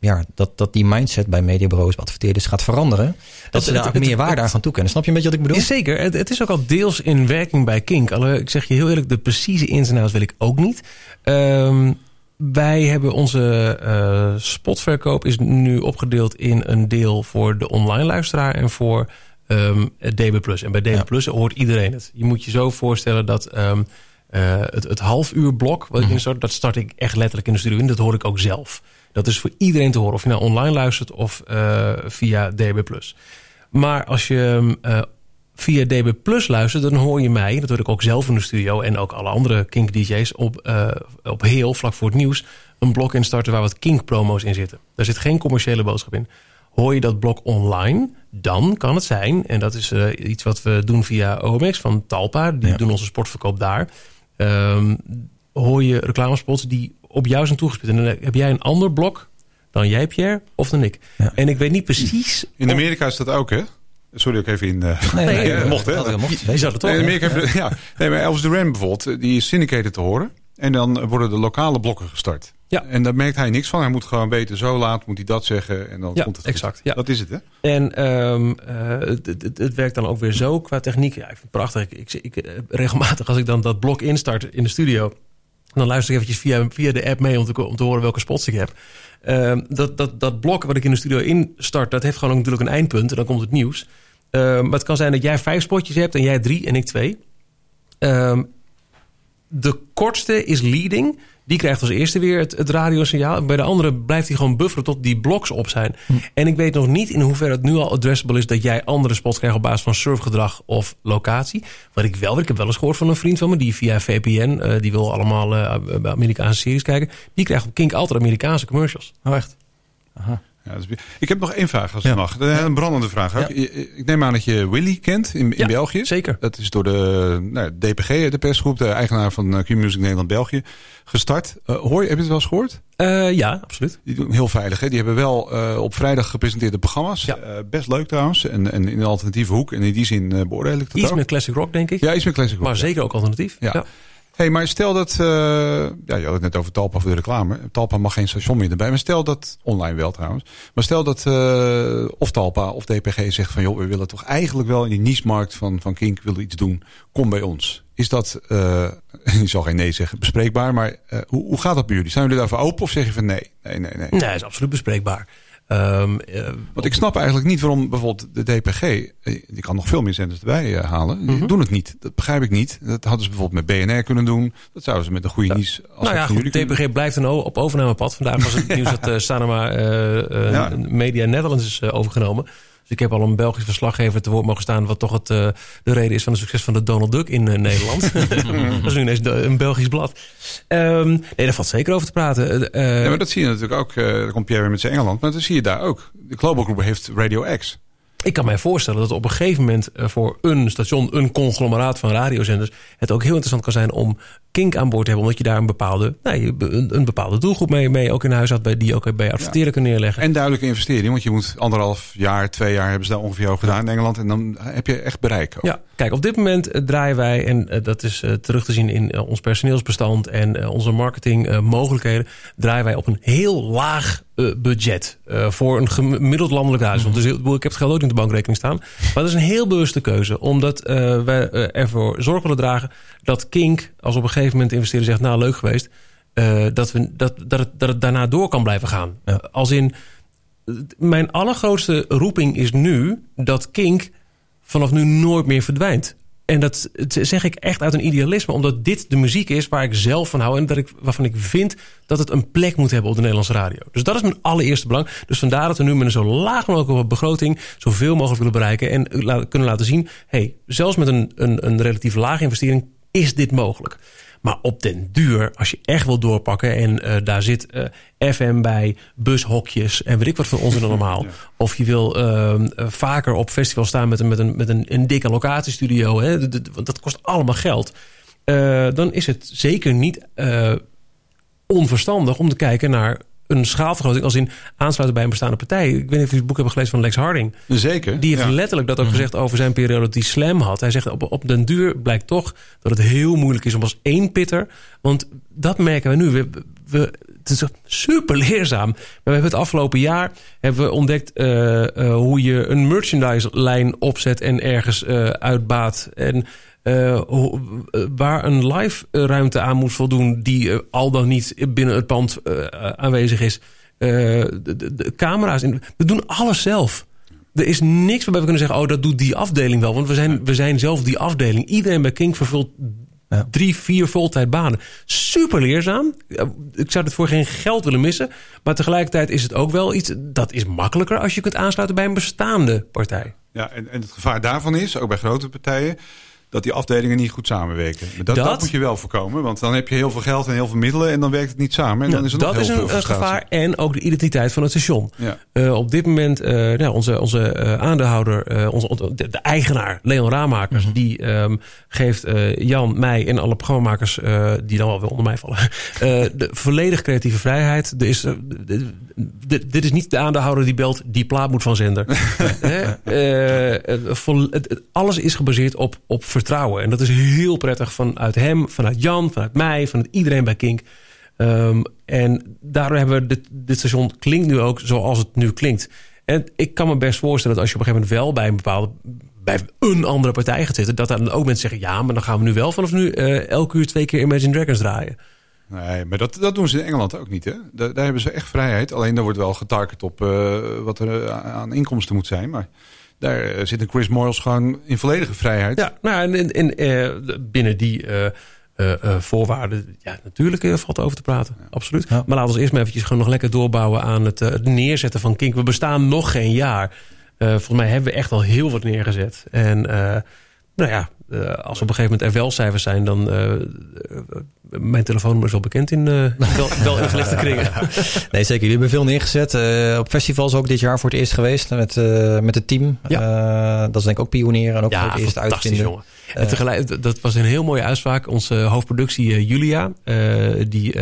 Ja, dat, dat die mindset bij mediabureaus, adverteerders gaat veranderen. Dat ze daar het- meer het- waarde aan gaan toekennen. Snap je een beetje wat ik bedoel? Zeker, het, het is ook al deels in werking bij Kink. Alle, ik zeg je heel eerlijk, de precieze ins en outs wil ik ook niet. Ehm, wij hebben onze eh, spotverkoop is nu opgedeeld in een deel voor de online luisteraar en voor ehm, het DB+. En bij DB+, hoort iedereen het. Je moet je zo voorstellen dat ehm, eh, het, het half uur blok wat ik instart, dat start ik echt letterlijk in de studio in. Dat hoor ik ook zelf. Dat is voor iedereen te horen, of je nou online luistert of eh, via DB+. Maar als je eh, via DB Plus luistert, dan hoor je mij, dat hoor ik ook zelf in de studio en ook alle andere Kink DJ's op, eh, op heel vlak voor het nieuws een blok instarten waar wat Kink promo's in zitten. Daar zit geen commerciële boodschap in. Hoor je dat blok online, dan kan het zijn, en dat is iets wat we doen via OMX van Talpa, die doen onze sportverkoop daar. Ehm, hoor je reclamespots die op jou zijn toegespitst. En dan heb jij een ander blok dan jij, Pierre, of dan ik. En ik weet niet precies... In Amerika is dat ook, hè? Sorry, ook even in. eh, Nee, nee, eh, nee, mocht, hè? dat mocht. Je zou het toch, Nee, in? Amerika heb je- ja. Nee, maar Elvis Duran bijvoorbeeld, eh, die is syndicated te horen. En dan worden de lokale blokken gestart. Ja. En daar merkt hij niks van. Hij moet gewoon weten, zo laat moet hij dat zeggen. En dan Ja, komt het goed. exact. Ja. Dat is het, hè? En ehm, eh, het, het, het werkt dan ook weer zo qua techniek. Ja, ik vind het prachtig. Ik, ik, ik, regelmatig als ik dan dat blok instart in de studio... dan luister ik eventjes via, via de app mee om te, om te horen welke spots ik heb. Ehm, dat, dat, dat blok wat ik in de studio instart... dat heeft gewoon natuurlijk een eindpunt. En dan komt het nieuws. Ehm, maar het kan zijn dat jij vijf spotjes hebt en jij drie en ik twee. Ehm, de kortste is leading. Die krijgt als eerste weer het, het radiosignaal. Bij de andere blijft hij gewoon bufferen tot die bloks op zijn. En ik weet nog niet in hoeverre het nu al addressable is... dat jij andere spots krijgt op basis van surfgedrag of locatie. Wat ik wel ik heb wel eens gehoord van een vriend van me... die via VPN, eh, die wil allemaal eh, Amerikaanse series kijken... die krijgt op Kink altijd Amerikaanse commercials. Oh, echt? Ja, Ja, dat is- ik heb nog één vraag, als het mag. Een brandende vraag ook. Ik- Ik neem aan dat je Willy kent in, in België. zeker. Dat is door de nou, DPG, de persgroep, de eigenaar van eh, Q-Music Nederland België, gestart. Eh, hoor je, heb je het wel eens gehoord? Eh, ja, absoluut. Die doen heel veilig. Hè? Die hebben wel eh, op vrijdag gepresenteerde programma's. Eh, best leuk trouwens. En, en in een alternatieve hoek. En in die zin eh, beoordeel ik dat Iets ook. met classic rock, denk ik. Ja, iets met classic rock. Maar zeker ook alternatief. Ja. Hey, maar stel dat, eh, ja, je had het net over Talpa voor de reclame. Talpa mag geen station meer erbij. Maar stel dat, online wel trouwens. Maar stel dat eh, of Talpa of DPG zegt van... joh, we willen toch eigenlijk wel in die niche-markt van, van Kink willen iets doen. Kom bij ons. Is dat, eh ik zal geen nee zeggen, bespreekbaar. Maar hoe, hoe gaat dat bij jullie? Zijn jullie daarvoor open of zeg je van nee? Nee, nee, nee. Nee, is absoluut bespreekbaar. Eh, Want ik snap eigenlijk niet waarom bijvoorbeeld de DPG... eh, die kan nog veel meer zenders erbij eh, halen. Die Mhm. doen het niet. Dat begrijp ik niet. Dat hadden ze bijvoorbeeld met BNR kunnen doen. Dat zouden ze met een goede niche... Als nou ja, goed, kunnen DPG blijft een op overnamepad. Vandaag was het nieuws dat eh, Sanoma Ja. Media Netherlands is overgenomen. Dus ik heb al een Belgisch verslaggever te woord mogen staan... wat toch het, eh, de reden is van het succes van de Donald Duck in eh, Nederland. dat is nu ineens een Belgisch blad. Ehm, nee, daar valt zeker over te praten. Eh, Ja, maar dat zie je natuurlijk ook. eh daar komt Pierre weer met zijn Engeland. Maar dat zie je daar ook. De Global Group heeft Radio X. Ik kan mij voorstellen dat op een gegeven moment voor een station, een conglomeraat van radiozenders, het ook heel interessant kan zijn om Kink aan boord hebben, omdat je daar een bepaalde, nou, een, een bepaalde doelgroep mee, mee ook in huis had, bij, die ook bij adverteren kan neerleggen. En duidelijke investering. Want je moet anderhalf jaar, twee jaar hebben ze daar ongeveer over gedaan in Engeland. En dan heb je echt bereik. Ook. Ja, kijk, op dit moment eh, draaien wij, en eh, dat is eh, terug te zien in ons personeelsbestand en onze marketingmogelijkheden, draaien wij op een heel laag budget voor een gemiddeld landelijk huis. Dus ik heb het geld ook niet op de bankrekening staan. Maar dat is een heel bewuste keuze, omdat eh, wij ervoor zorg willen dragen dat Kink, als op een gegeven moment de investeerder zegt, nou leuk geweest, eh, dat, we, dat, dat, het, dat het daarna door kan blijven gaan. Als in, mijn allergrootste roeping is nu dat Kink vanaf nu nooit meer verdwijnt. En dat zeg ik echt uit een idealisme, omdat dit de muziek is waar ik zelf van hou en dat ik, waarvan ik vind dat het een plek moet hebben op de Nederlandse radio. Dus dat is mijn allereerste belang. Dus vandaar dat we nu met een zo laag mogelijke begroting zoveel mogelijk willen bereiken en kunnen laten zien, hey, zelfs met een, een, een relatief lage investering is dit mogelijk. Maar op den duur, als je echt wil doorpakken... en eh, daar zit eh, FM bij, bushokjes en weet ik wat voor ons allemaal... of je wil ehm, eh, vaker op festival staan met een, met een, met een, een dikke locatiestudio... Hè, want dat kost allemaal geld... dan is het zeker niet onverstandig om te kijken naar een schaalvergroting... als in aansluiten bij een bestaande partij. Ik weet niet of jullie het boek hebben gelezen van Lex Harding. Zeker. Die heeft ja. letterlijk dat ook gezegd over zijn periode dat hij slam had. Hij zegt op, op den duur blijkt toch dat het heel moeilijk is om als één pitter. Want dat merken we nu. We, we, het is super leerzaam. Maar we hebben het afgelopen jaar hebben we ontdekt eh, eh, hoe je een merchandise lijn opzet en ergens eh, uitbaat. En eh, eh, waar een live eh, ruimte aan moet voldoen die al dan niet binnen het pand aanwezig is. Eh, de, de- de camera's. in- We doen alles zelf. Er is niks waarbij we kunnen zeggen, oh, dat doet die afdeling wel. Want we zijn, we zijn zelf die afdeling. Iedereen bij King vervult drie, vier voltijdbanen. Super leerzaam. Ik zou het voor geen geld willen missen. Maar tegelijkertijd is het ook wel iets... dat is makkelijker als je kunt aansluiten bij een bestaande partij. Ja, en, en het gevaar daarvan is, ook bij grote partijen... dat die afdelingen niet goed samenwerken. Maar dat, dat, Dat- moet je wel voorkomen. Want dan heb je heel veel geld en heel veel middelen... en dan werkt het niet samen. En dan is er nog Nou, dat is een, gevaar. En ook de identiteit van het station. Ja. Eh, op dit moment, eh, ja, onze, onze eh, aandeelhouder, eh, onze, de, de eigenaar, Leon Raamakers, Mhm. die ehm, geeft eh, Jan, mij en alle programmamakers, eh, die dan wel weer onder mij vallen, eh, de volledig creatieve vrijheid. Er is, d- d- dit is niet de aandeelhouder die belt, die plaat moet van zender. Eh, eh, alles is gebaseerd op, op vertrouwen. En dat is heel prettig vanuit hem, vanuit Jan, vanuit mij, vanuit iedereen bij Kink. Ehm, en daardoor hebben we dit, dit station klinkt nu ook zoals het nu klinkt. En ik kan me best voorstellen dat als je op een gegeven moment wel bij een bepaalde bij een andere partij gaat zitten, dat dan ook mensen zeggen: ja, maar dan gaan we nu wel vanaf nu eh elke uur twee keer Imagine Dragons draaien. Nee, maar dat, dat doen ze in Engeland ook niet. Hè? Daar, daar hebben ze echt vrijheid. Alleen daar wordt wel getarget op eh, wat er eh, aan inkomsten moet zijn. Maar daar eh, zit een Chris Moyles gewoon in volledige vrijheid. Ja, nou, en, en, en, eh, binnen die eh, eh, eh, voorwaarden, ja, natuurlijk valt over te praten. Absoluut. Maar laten we eerst maar eventjes gewoon nog lekker doorbouwen aan het, het neerzetten van Kink. We bestaan nog geen jaar. Eh, volgens mij hebben we echt al heel wat neergezet. En eh, nou ja, eh, als op een gegeven moment er wel cijfers zijn, dan. eh, mijn telefoonnummer is wel bekend in wel, wel ingelichte kringen. Nee, zeker. Jullie hebben veel neergezet. Op festivals ook dit jaar voor het eerst geweest met, met het team. Eh, dat is denk ik ook pionieren en ook voor het eerst uitvinden. jongen. En tegelijk, dat was een heel mooie uitspraak. Onze hoofdproductie Julia, die,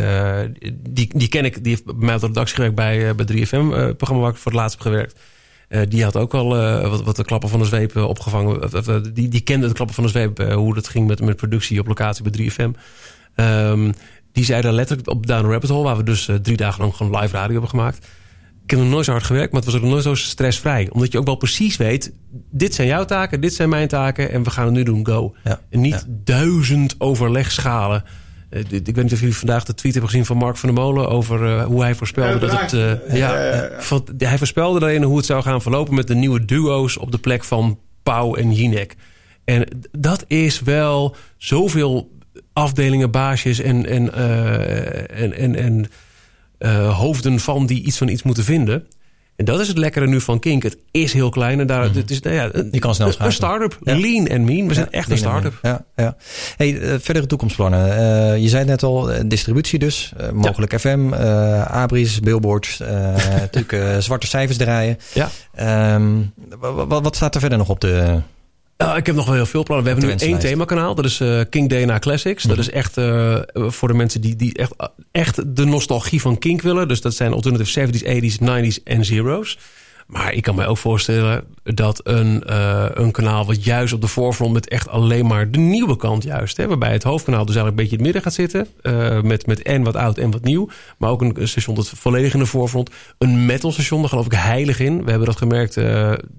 die, die ken ik, die heeft bij mij op de redactie gewerkt bij, bij 3FM, eh, programma waar ik voor het laatst heb gewerkt. Eh, die had ook al eh, wat, wat de klappen van de zweep eh, opgevangen. Die, die kende de klappen van de zweep, hoe dat ging met, met productie op locatie bij 3FM. Ehm, die zei daar letterlijk op Down Rabbit Hole, waar we dus drie dagen lang gewoon live radio hebben gemaakt. Ik heb nog nooit zo hard gewerkt, maar het was ook nooit zo stressvrij. Omdat je ook wel precies weet, dit zijn jouw taken, dit zijn mijn taken en we gaan het nu doen, go. En niet duizend overlegschalen. Eh, ik weet niet of jullie vandaag de tweet hebben gezien van Mark van der Molen over eh, hoe hij voorspelde Ja, dat het. eh, ja, van- hij voorspelde daarin hoe het zou gaan verlopen met de nieuwe duo's op de plek van Pauw en Jinek. En dat is wel zoveel afdelingen, baasjes en, en, en, en, en hoofden van die iets van iets moeten vinden. En dat is het lekkere nu van Kink. Het is heel klein en daar, het is nou ja, een, Je kan snel een start-up. Ja. Lean en mean. We zijn echt een start-up. Ja, ja. Hey, eh, verdere toekomstplannen. Eh, je zei net al, eh, distributie dus. Mogelijk FM, abris, billboards. natuurlijk zwarte cijfers draaien. Ja. Ehm, wa- wa- wat staat er verder nog op de... Ik heb nog wel heel veel plannen. We hebben nu één themakanaal. Dat is eh, King DNA Classics. Dat Mhm. is echt eh, voor de mensen die, die echt, echt de nostalgie van Kink willen. Dus dat zijn alternative 70s, 80s, 90s en zeros. Maar ik kan me ook voorstellen dat een, eh, een kanaal wat juist op de voorgrond met echt alleen maar de nieuwe kant juist. Hè, waarbij het hoofdkanaal dus eigenlijk een beetje in het midden gaat zitten. met, met en wat oud en wat nieuw. Maar ook een, station dat volledig in de voorgrond. Een metal station, daar geloof ik heilig in. We hebben dat gemerkt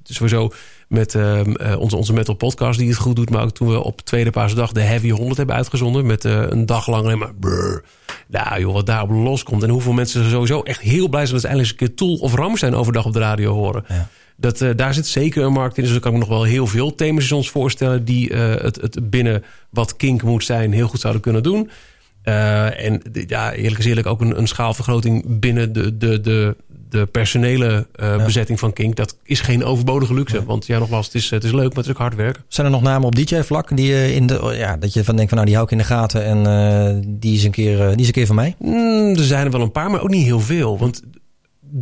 sowieso met ehm, eh, onze, onze metal podcast die het goed doet. Maar ook toen we op tweede paasdag de Heavy 100 hebben uitgezonden. Met eh, een dag lang alleen maar brrr. Nou joh, wat daarop loskomt. En hoeveel mensen er sowieso echt heel blij zijn... dat ze eindelijk eens een keer Tool of Ramstein overdag op de radio horen. Dat, eh, daar zit zeker een markt in. Dus dan kan ik me nog wel heel veel themastations voorstellen... die het, het binnen wat kink moet zijn heel goed zouden kunnen doen. En ja, eerlijk is eerlijk ook een, een schaalvergroting binnen de, de, de, de personele eh, bezetting van Kink. Dat is geen overbodige luxe. Want ja, nogmaals, het is, het is leuk, maar het is ook hard werken. Zijn er nog namen op DJ-vlak die je in de, ja, dat je van denkt van nou die hou ik in de gaten en eh, die, is een keer, eh, die is een keer van mij? Mm, er zijn er wel een paar, maar ook niet heel veel. Want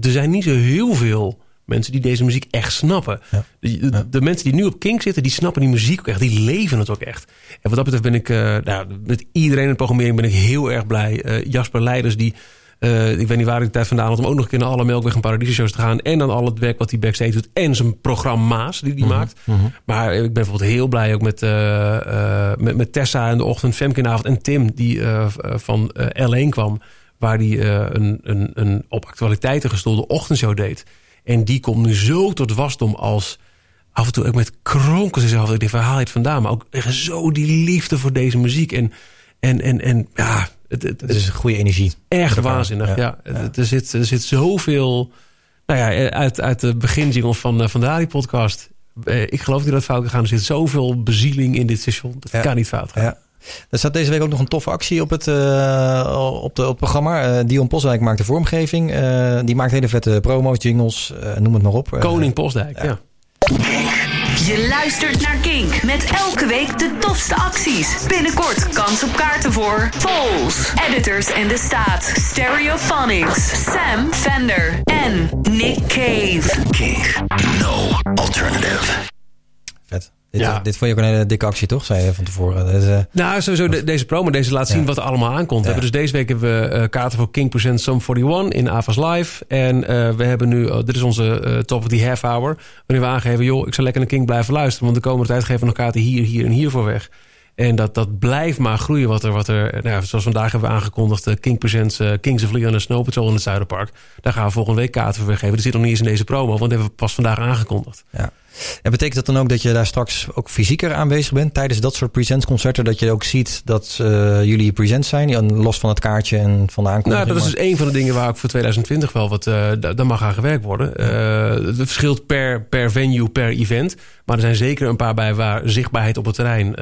er zijn niet zo heel veel mensen die deze muziek echt snappen. De, de- mensen die nu op Kink zitten, die snappen die muziek ook echt. Die leven het ook echt. En wat dat betreft ben ik, eh, nou, met iedereen in de programmering ben ik heel erg blij. Eh, Jasper Leiders, die, eh, ik weet niet waar ik de tijd vandaan had... om ook nog een keer naar alle Melkweg en Paradiso shows te gaan. En dan al het werk wat hij backstage doet. En zijn programma's die hij Mhm, maakt. Maar ik ben bijvoorbeeld heel blij ook met, eh, eh, met, met Tessa in de ochtend, Femke in de avond en Tim die van eh, L1 kwam. Waar die eh, een, een, een op actualiteiten gestoelde ochtendshow deed. En die komt nu zo tot wasdom als af en toe ook met kronkels zijn hoofd. Ik denk, waar haal je het vandaan? Maar ook echt zo die liefde voor deze muziek. En, en, en, en ja, het, het, Het is een goede energie. echt waanzinnig. Ja, Er, zit, er zit zoveel... Nou ja, uit, uit de beginjingle van, eh, van de Radio-podcast. Eh, Ik geloof niet dat het fout kan gaan. Er zit zoveel bezieling in dit station. Dat kan niet fout gaan. Ja. Er staat deze week ook nog een toffe actie op het, eh, op de, op het programma. Dion Poswijk maakt de vormgeving. Die maakt hele vette promo's, jingles, noem het maar op. Koning Postdijk, ja. Je luistert naar Kink met elke week de tofste acties. Binnenkort kans op kaarten voor Pols, Editors in de Staat, Stereophonics, Sam Fender en Nick Cave. Kink, no alternative. Vet. Dit, dit vond je ook een hele dikke actie, toch? Zei je van tevoren. Eh, Nou, sowieso de- deze promo, deze laat zien Ja. wat er allemaal aankomt. We Ja. hebben dus deze week hebben we eh, kaarten voor King Presents Sum 41 in Avas Live. En eh, we hebben nu, oh, dit is onze top of the half hour. Waarin we aangeven, joh, ik zal lekker naar King blijven luisteren. Want de komende tijd geven we nog kaarten hier, hier en hier voor weg. En dat, dat blijft maar groeien wat er, wat er nou ja, zoals vandaag hebben we aangekondigd, King Presents uh, Kings of Leon en Snow Patrol in het Zuiderpark. Daar gaan we volgende week kaarten voor weggeven. Dat zit nog niet eens in deze promo, want dat hebben we pas vandaag aangekondigd. Ja. En betekent dat dan ook dat je daar straks ook fysieker aanwezig bent tijdens dat soort presentsconcerten? Dat je ook ziet dat eh, jullie presents zijn, los van het kaartje en van de aankondiging? Nou, dat is dus een van de dingen waar ook voor 2020 wel wat... da- daar mag aan gewerkt worden. Eh, het verschilt per, per venue, per event. Maar er zijn zeker een paar bij waar zichtbaarheid op het terrein...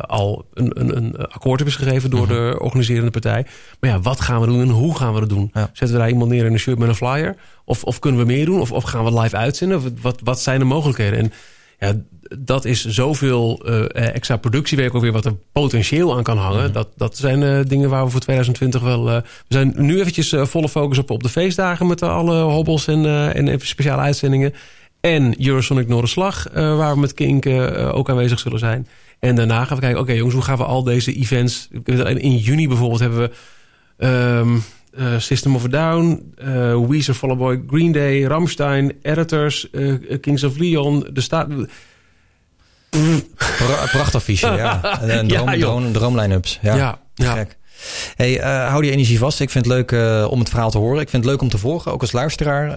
al een, een, een akkoord is gegeven door de organiserende partij. Maar ja, wat gaan we doen en hoe gaan we dat doen? Zetten we daar iemand neer in een shirt met een flyer? Of, of kunnen we meer doen? Of, of gaan we live uitzenden? Of Wat, wat zijn de mogelijkheden? En Ja, dat is zoveel eh, extra productiewerk ook weer wat er potentieel aan kan hangen. Dat, dat zijn eh, dingen waar we voor 2020 wel... eh, we zijn nu eventjes volle focus op, op de feestdagen met alle hobbels en, en even speciale uitzendingen. En Eurosonic Noorderslag, waar we met Kink ook aanwezig zullen zijn. En daarna gaan we kijken, oké jongens, hoe gaan we al deze events... In juni bijvoorbeeld hebben we... ehm, eh, System of a Down, eh Weezer, Fall Out Boy, Green Day, Ramstein, Editors, eh, Kings of Leon, de staat... Pra prachtaffiche, ja. En Ja, droom, joh. droom, droomline-ups. Ja, Ja, ja. gek. Hey, hou die energie vast. Ik vind het leuk om het verhaal te horen. Ik vind het leuk om te volgen, ook als luisteraar.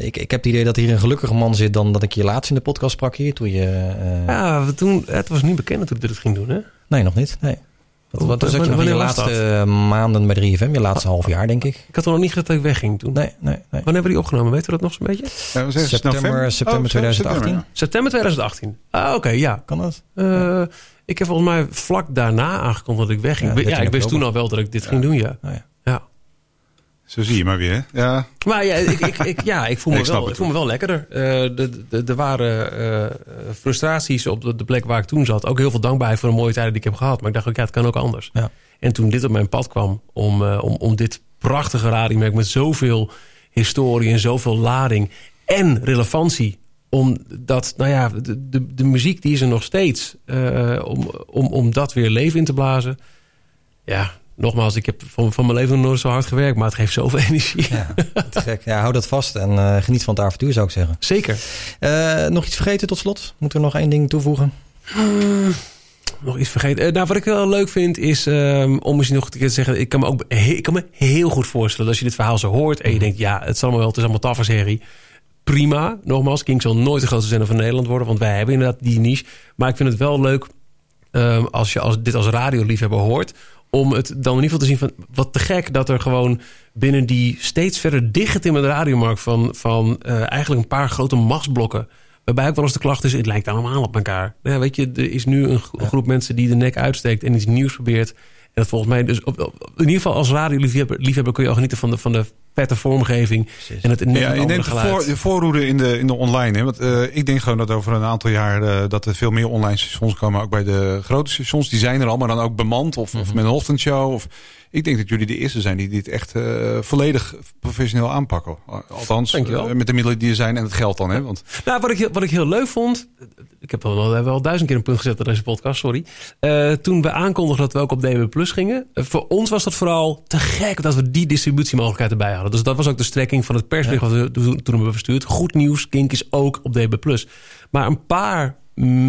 Ik, ik heb het idee dat hier een gelukkiger man zit dan dat ik je laatst in de podcast sprak hier. Toen je, Ja, toen, het was niet bekend dat ik dit ging doen, hè? Nee, nog niet. Nee. Wat, wat Wanneer- zat je je was laatste maanden bij 3FM? Je laatste half jaar, denk ik. Ik had er nog niet gezegd dat ik wegging toen. Nee, nee, nee. Wanneer hebben we die opgenomen? Weten we dat nog zo'n beetje? Ja, zeggen September, september Oh, 2018. september, September 2018. Ah, oké, ja. Kan dat? Eh, Ik heb volgens mij vlak daarna aangekondigd dat ik wegging. Ja, Ja, ja 13 ik wist toen al wel dat ik dit ging doen, ja. Oh, ja. ja. Zo zie je maar weer. Ja. Maar ja, ik, ik, ik, ja, ik voel me, Ik wel, ik voel me wel lekkerder. Eh, de- de- Er waren eh, frustraties op de, de plek waar ik toen zat. Ook heel veel dankbaarheid voor de mooie tijden die ik heb gehad. Maar ik dacht ook, ja, het kan ook anders. Ja. En toen dit op mijn pad kwam, om, eh, om, om dit prachtige radiomerk met zoveel historie en zoveel lading en relevantie. Omdat, nou ja, de, de, de muziek die is er nog steeds. eh, om, om, om dat weer leven in te blazen. Ja, nogmaals, ik heb van, van mijn leven nooit zo hard gewerkt. Maar het geeft zoveel energie. Ja, te gek. Ja, hou dat vast en eh, geniet van het avontuur, zou ik zeggen. Zeker. Eh, nog iets vergeten tot slot? Moeten we nog één ding toevoegen? Nog iets vergeten. Eh, nou, wat ik wel leuk vind is, ehm, om misschien nog een keer te zeggen... Ik kan, me ook ik kan me heel goed voorstellen dat als je dit verhaal zo hoort... en je denkt, ja, het is allemaal wel, het is allemaal taferserie. Prima. Nogmaals, King zal nooit de grootste zender van Nederland worden... want wij hebben inderdaad die niche. Maar ik vind het wel leuk ehm, als je als, dit als radioliefhebber hoort... om het dan in ieder geval te zien van... wat te gek dat er gewoon binnen die steeds verder dichtgetimmerde radiomarkt... van, van eh, eigenlijk een paar grote machtsblokken... Waarbij ook wel eens de klacht is, het lijkt allemaal op elkaar. Nou ja, weet je, er is nu een gro- groep mensen die de nek uitsteekt en iets nieuws probeert. En dat volgens mij dus, op, op- in ieder geval als radioliefhebber liefhebber kun je al genieten van de, van de vette vormgeving. En het net Ja, een je andere neemt de, geluid. voor, de voorroede in de, in de online. Hè? Want eh, ik denk gewoon dat over een aantal jaar eh, dat er veel meer online stations komen. Ook bij de grote stations. Die zijn er al, maar dan ook bemand of, Mhm. of met een ochtendshow. Of, ik denk dat jullie de eerste zijn die dit echt eh, volledig professioneel aanpakken. Althans, met de middelen die er zijn en het geld dan. Hè? Want Nou, wat ik, heel- wat ik heel leuk vond. Ik heb wel, wel, wel duizend keer een punt gezet in deze podcast, sorry. Eh, toen we aankondigden dat we ook op DB Plus gingen. voor ons was dat vooral te gek dat we die distributiemogelijkheid erbij hadden. Dus dat was ook de strekking van het persbericht wat we toen hebben verstuurd. Goed nieuws, Kink is ook op DB Plus. Maar een paar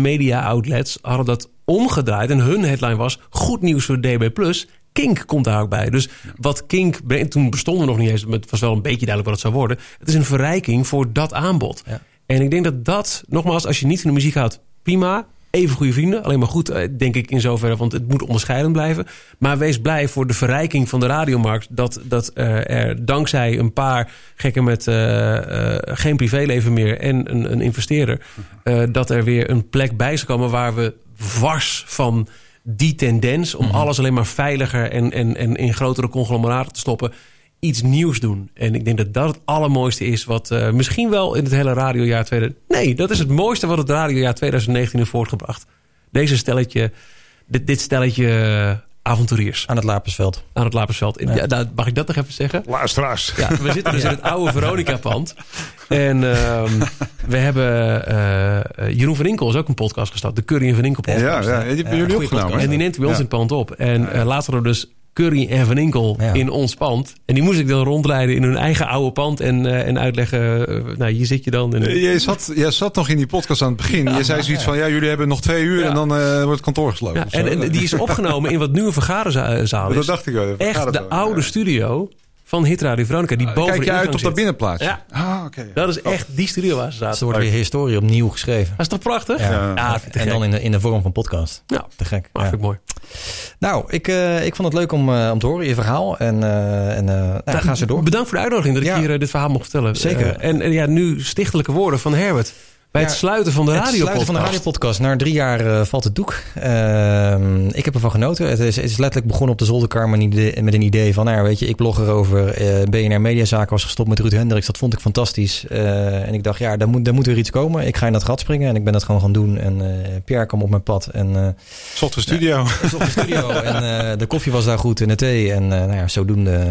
media outlets hadden dat omgedraaid. En hun headline was: Goed nieuws voor DB Plus. Kink komt daar ook bij. Dus wat Kink toen bestonden we nog niet eens, maar het was wel een beetje duidelijk wat het zou worden. Het is een verrijking voor dat aanbod. En ik denk dat dat, nogmaals, als je niet van de muziek houdt, prima. Even goede vrienden. Alleen maar goed, eh, denk ik in zoverre, want het moet onderscheidend blijven. Maar wees blij voor de verrijking van de radiomarkt. Dat, dat eh, er dankzij een paar gekken met eh, geen privéleven meer en een, een investeerder. dat er weer een plek bij is komen waar we wars van die tendens om alles alleen maar veiliger en, en, en in grotere conglomeraten te stoppen, iets nieuws doen. En ik denk dat dat het allermooiste is wat eh, misschien wel in het hele radiojaar 2000... Nee, dat is het mooiste wat het radiojaar 2019 heeft voortgebracht. Deze stelletje, dit, dit stelletje eh, avonturiers. Aan het Lapersveld. Aan het Lapersveld. Ja. nou, mag ik dat nog even zeggen? Luisteraars. Ja, we zitten dus in het oude Veronica-pand. En ehm, we hebben... eh, Jeroen van Inkel is ook een podcast gestart. De Curry en van Inkel podcast. Ja, ja, die hebben jullie opgenomen? En die neemt bij ons Ja. in het pand op. En later we dus Curry en Van Inkel in ons pand. En die moest ik dan rondleiden in hun eigen oude pand. En, eh, en uitleggen, eh, nou hier zit je dan. En, Eh, Jij zat, jij zat nog in die podcast aan het begin. je zei zoiets van, ja, jullie hebben nog twee uur en dan eh, wordt het kantoor gesloten. En, en die is opgenomen in wat nu een vergaderzaal is. Dat dacht ik wel, een Echt de oude studio van Hitradio Veronica. Die boven Ah, Kijk de je uit op dat zit. binnenplaatsje? Ja. Ah, oké. Dat is echt die studio waar ze zaten. Er wordt weer historie opnieuw geschreven. Dat is toch prachtig? Ja. Ja, te en dan in de, in de vorm van podcast. Ja. Te gek. Maar vind ik mooi. Nou, ik, eh, ik vond het leuk om, eh, om te horen, je verhaal. En, eh en eh nou, gaan ze door. Bedankt voor de uitnodiging dat ik Ja. hier eh, dit verhaal mocht vertellen. Zeker. Eh, en, en ja, nu stichtelijke woorden van Herbert. Bij het sluiten van de Het sluiten van de radiopodcast. Na drie jaar eh, valt het doek. Ehm, ik heb ervan genoten. Het is, het is letterlijk begonnen op de zolderkamer met een idee- met een idee van... Nou, weet je, ik blog erover. eh BNR Mediazaken was gestopt met Ruud Hendricks. Dat vond ik fantastisch. Eh, en ik dacht, ja, daar moet, daar moet weer iets komen. Ik ga in dat gat springen. En ik ben dat gewoon gaan doen. En eh, Pierre kwam op mijn pad. En, eh Zocht de studio. ja, zocht de studio. en eh, de koffie was daar goed en de thee. En eh, nou ja, zodoende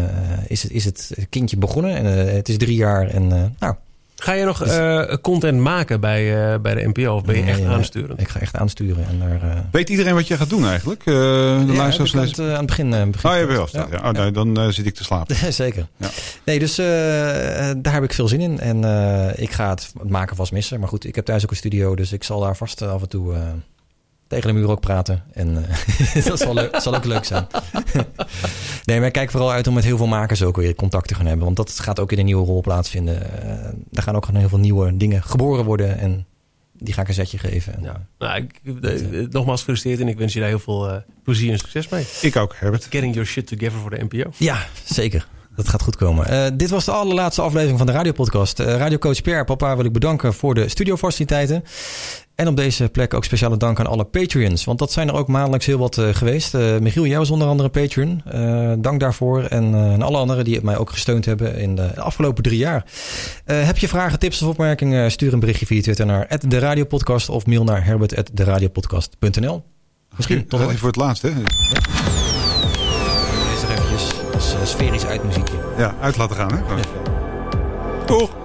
is, het, is het kindje begonnen. En het is drie jaar. En eh, nou... Ga je nog eh, content maken bij, eh, bij de NPO of ben je echt aansturen? Ik ga echt aansturen. En daar, eh, Weet iedereen wat je gaat doen eigenlijk? Eh, de Ja, luisteraars aan het, lezen- eh, aan het begin. eh, begin Oh, je hebt wel ja. Oh, nee, dan zit ik te slapen. Zeker. Nee, dus eh, daar heb ik veel zin in. En eh, ik ga het maken vast missen. Maar goed, ik heb thuis ook een studio. Dus ik zal daar vast af en toe eh, tegen de muur ook praten. En eh, dat zal, leuk, zal ook leuk zijn. nee, maar ik kijk vooral uit om met heel veel makers ook weer contact te gaan hebben. Want dat gaat ook in een nieuwe rol plaatsvinden. Eh er gaan ook gewoon heel veel nieuwe dingen geboren worden. En die ga ik een zetje geven. En, Ja. Nou, ik, eh, nogmaals gefeliciteerd en ik wens je daar heel veel plezier en succes mee. Ik ook, Herbert. Getting your shit together voor de NPO. Ja, zeker. Dat gaat goed komen. Eh, dit was de allerlaatste aflevering van de radiopodcast. Uh, Radiocoach Pierre, papa wil ik bedanken voor de studiofaciliteiten. En op deze plek ook speciale dank aan alle Patreons. Want dat zijn er ook maandelijks heel wat uh, geweest. Uh, Michiel, jij was onder andere Patreon. Uh, dank daarvoor. En, en, alle anderen die mij ook gesteund hebben in de afgelopen drie jaar. Heb je vragen, tips of opmerkingen? Stuur een berichtje via Twitter naar de Radiopodcast of mail naar herbert.deradiopodcast.nl. Misschien tot voor het laatst, hè? Ja. Deze eventjes als sferisch uitmuziekje. Ja, uit laten gaan, hè? Ja. Toch?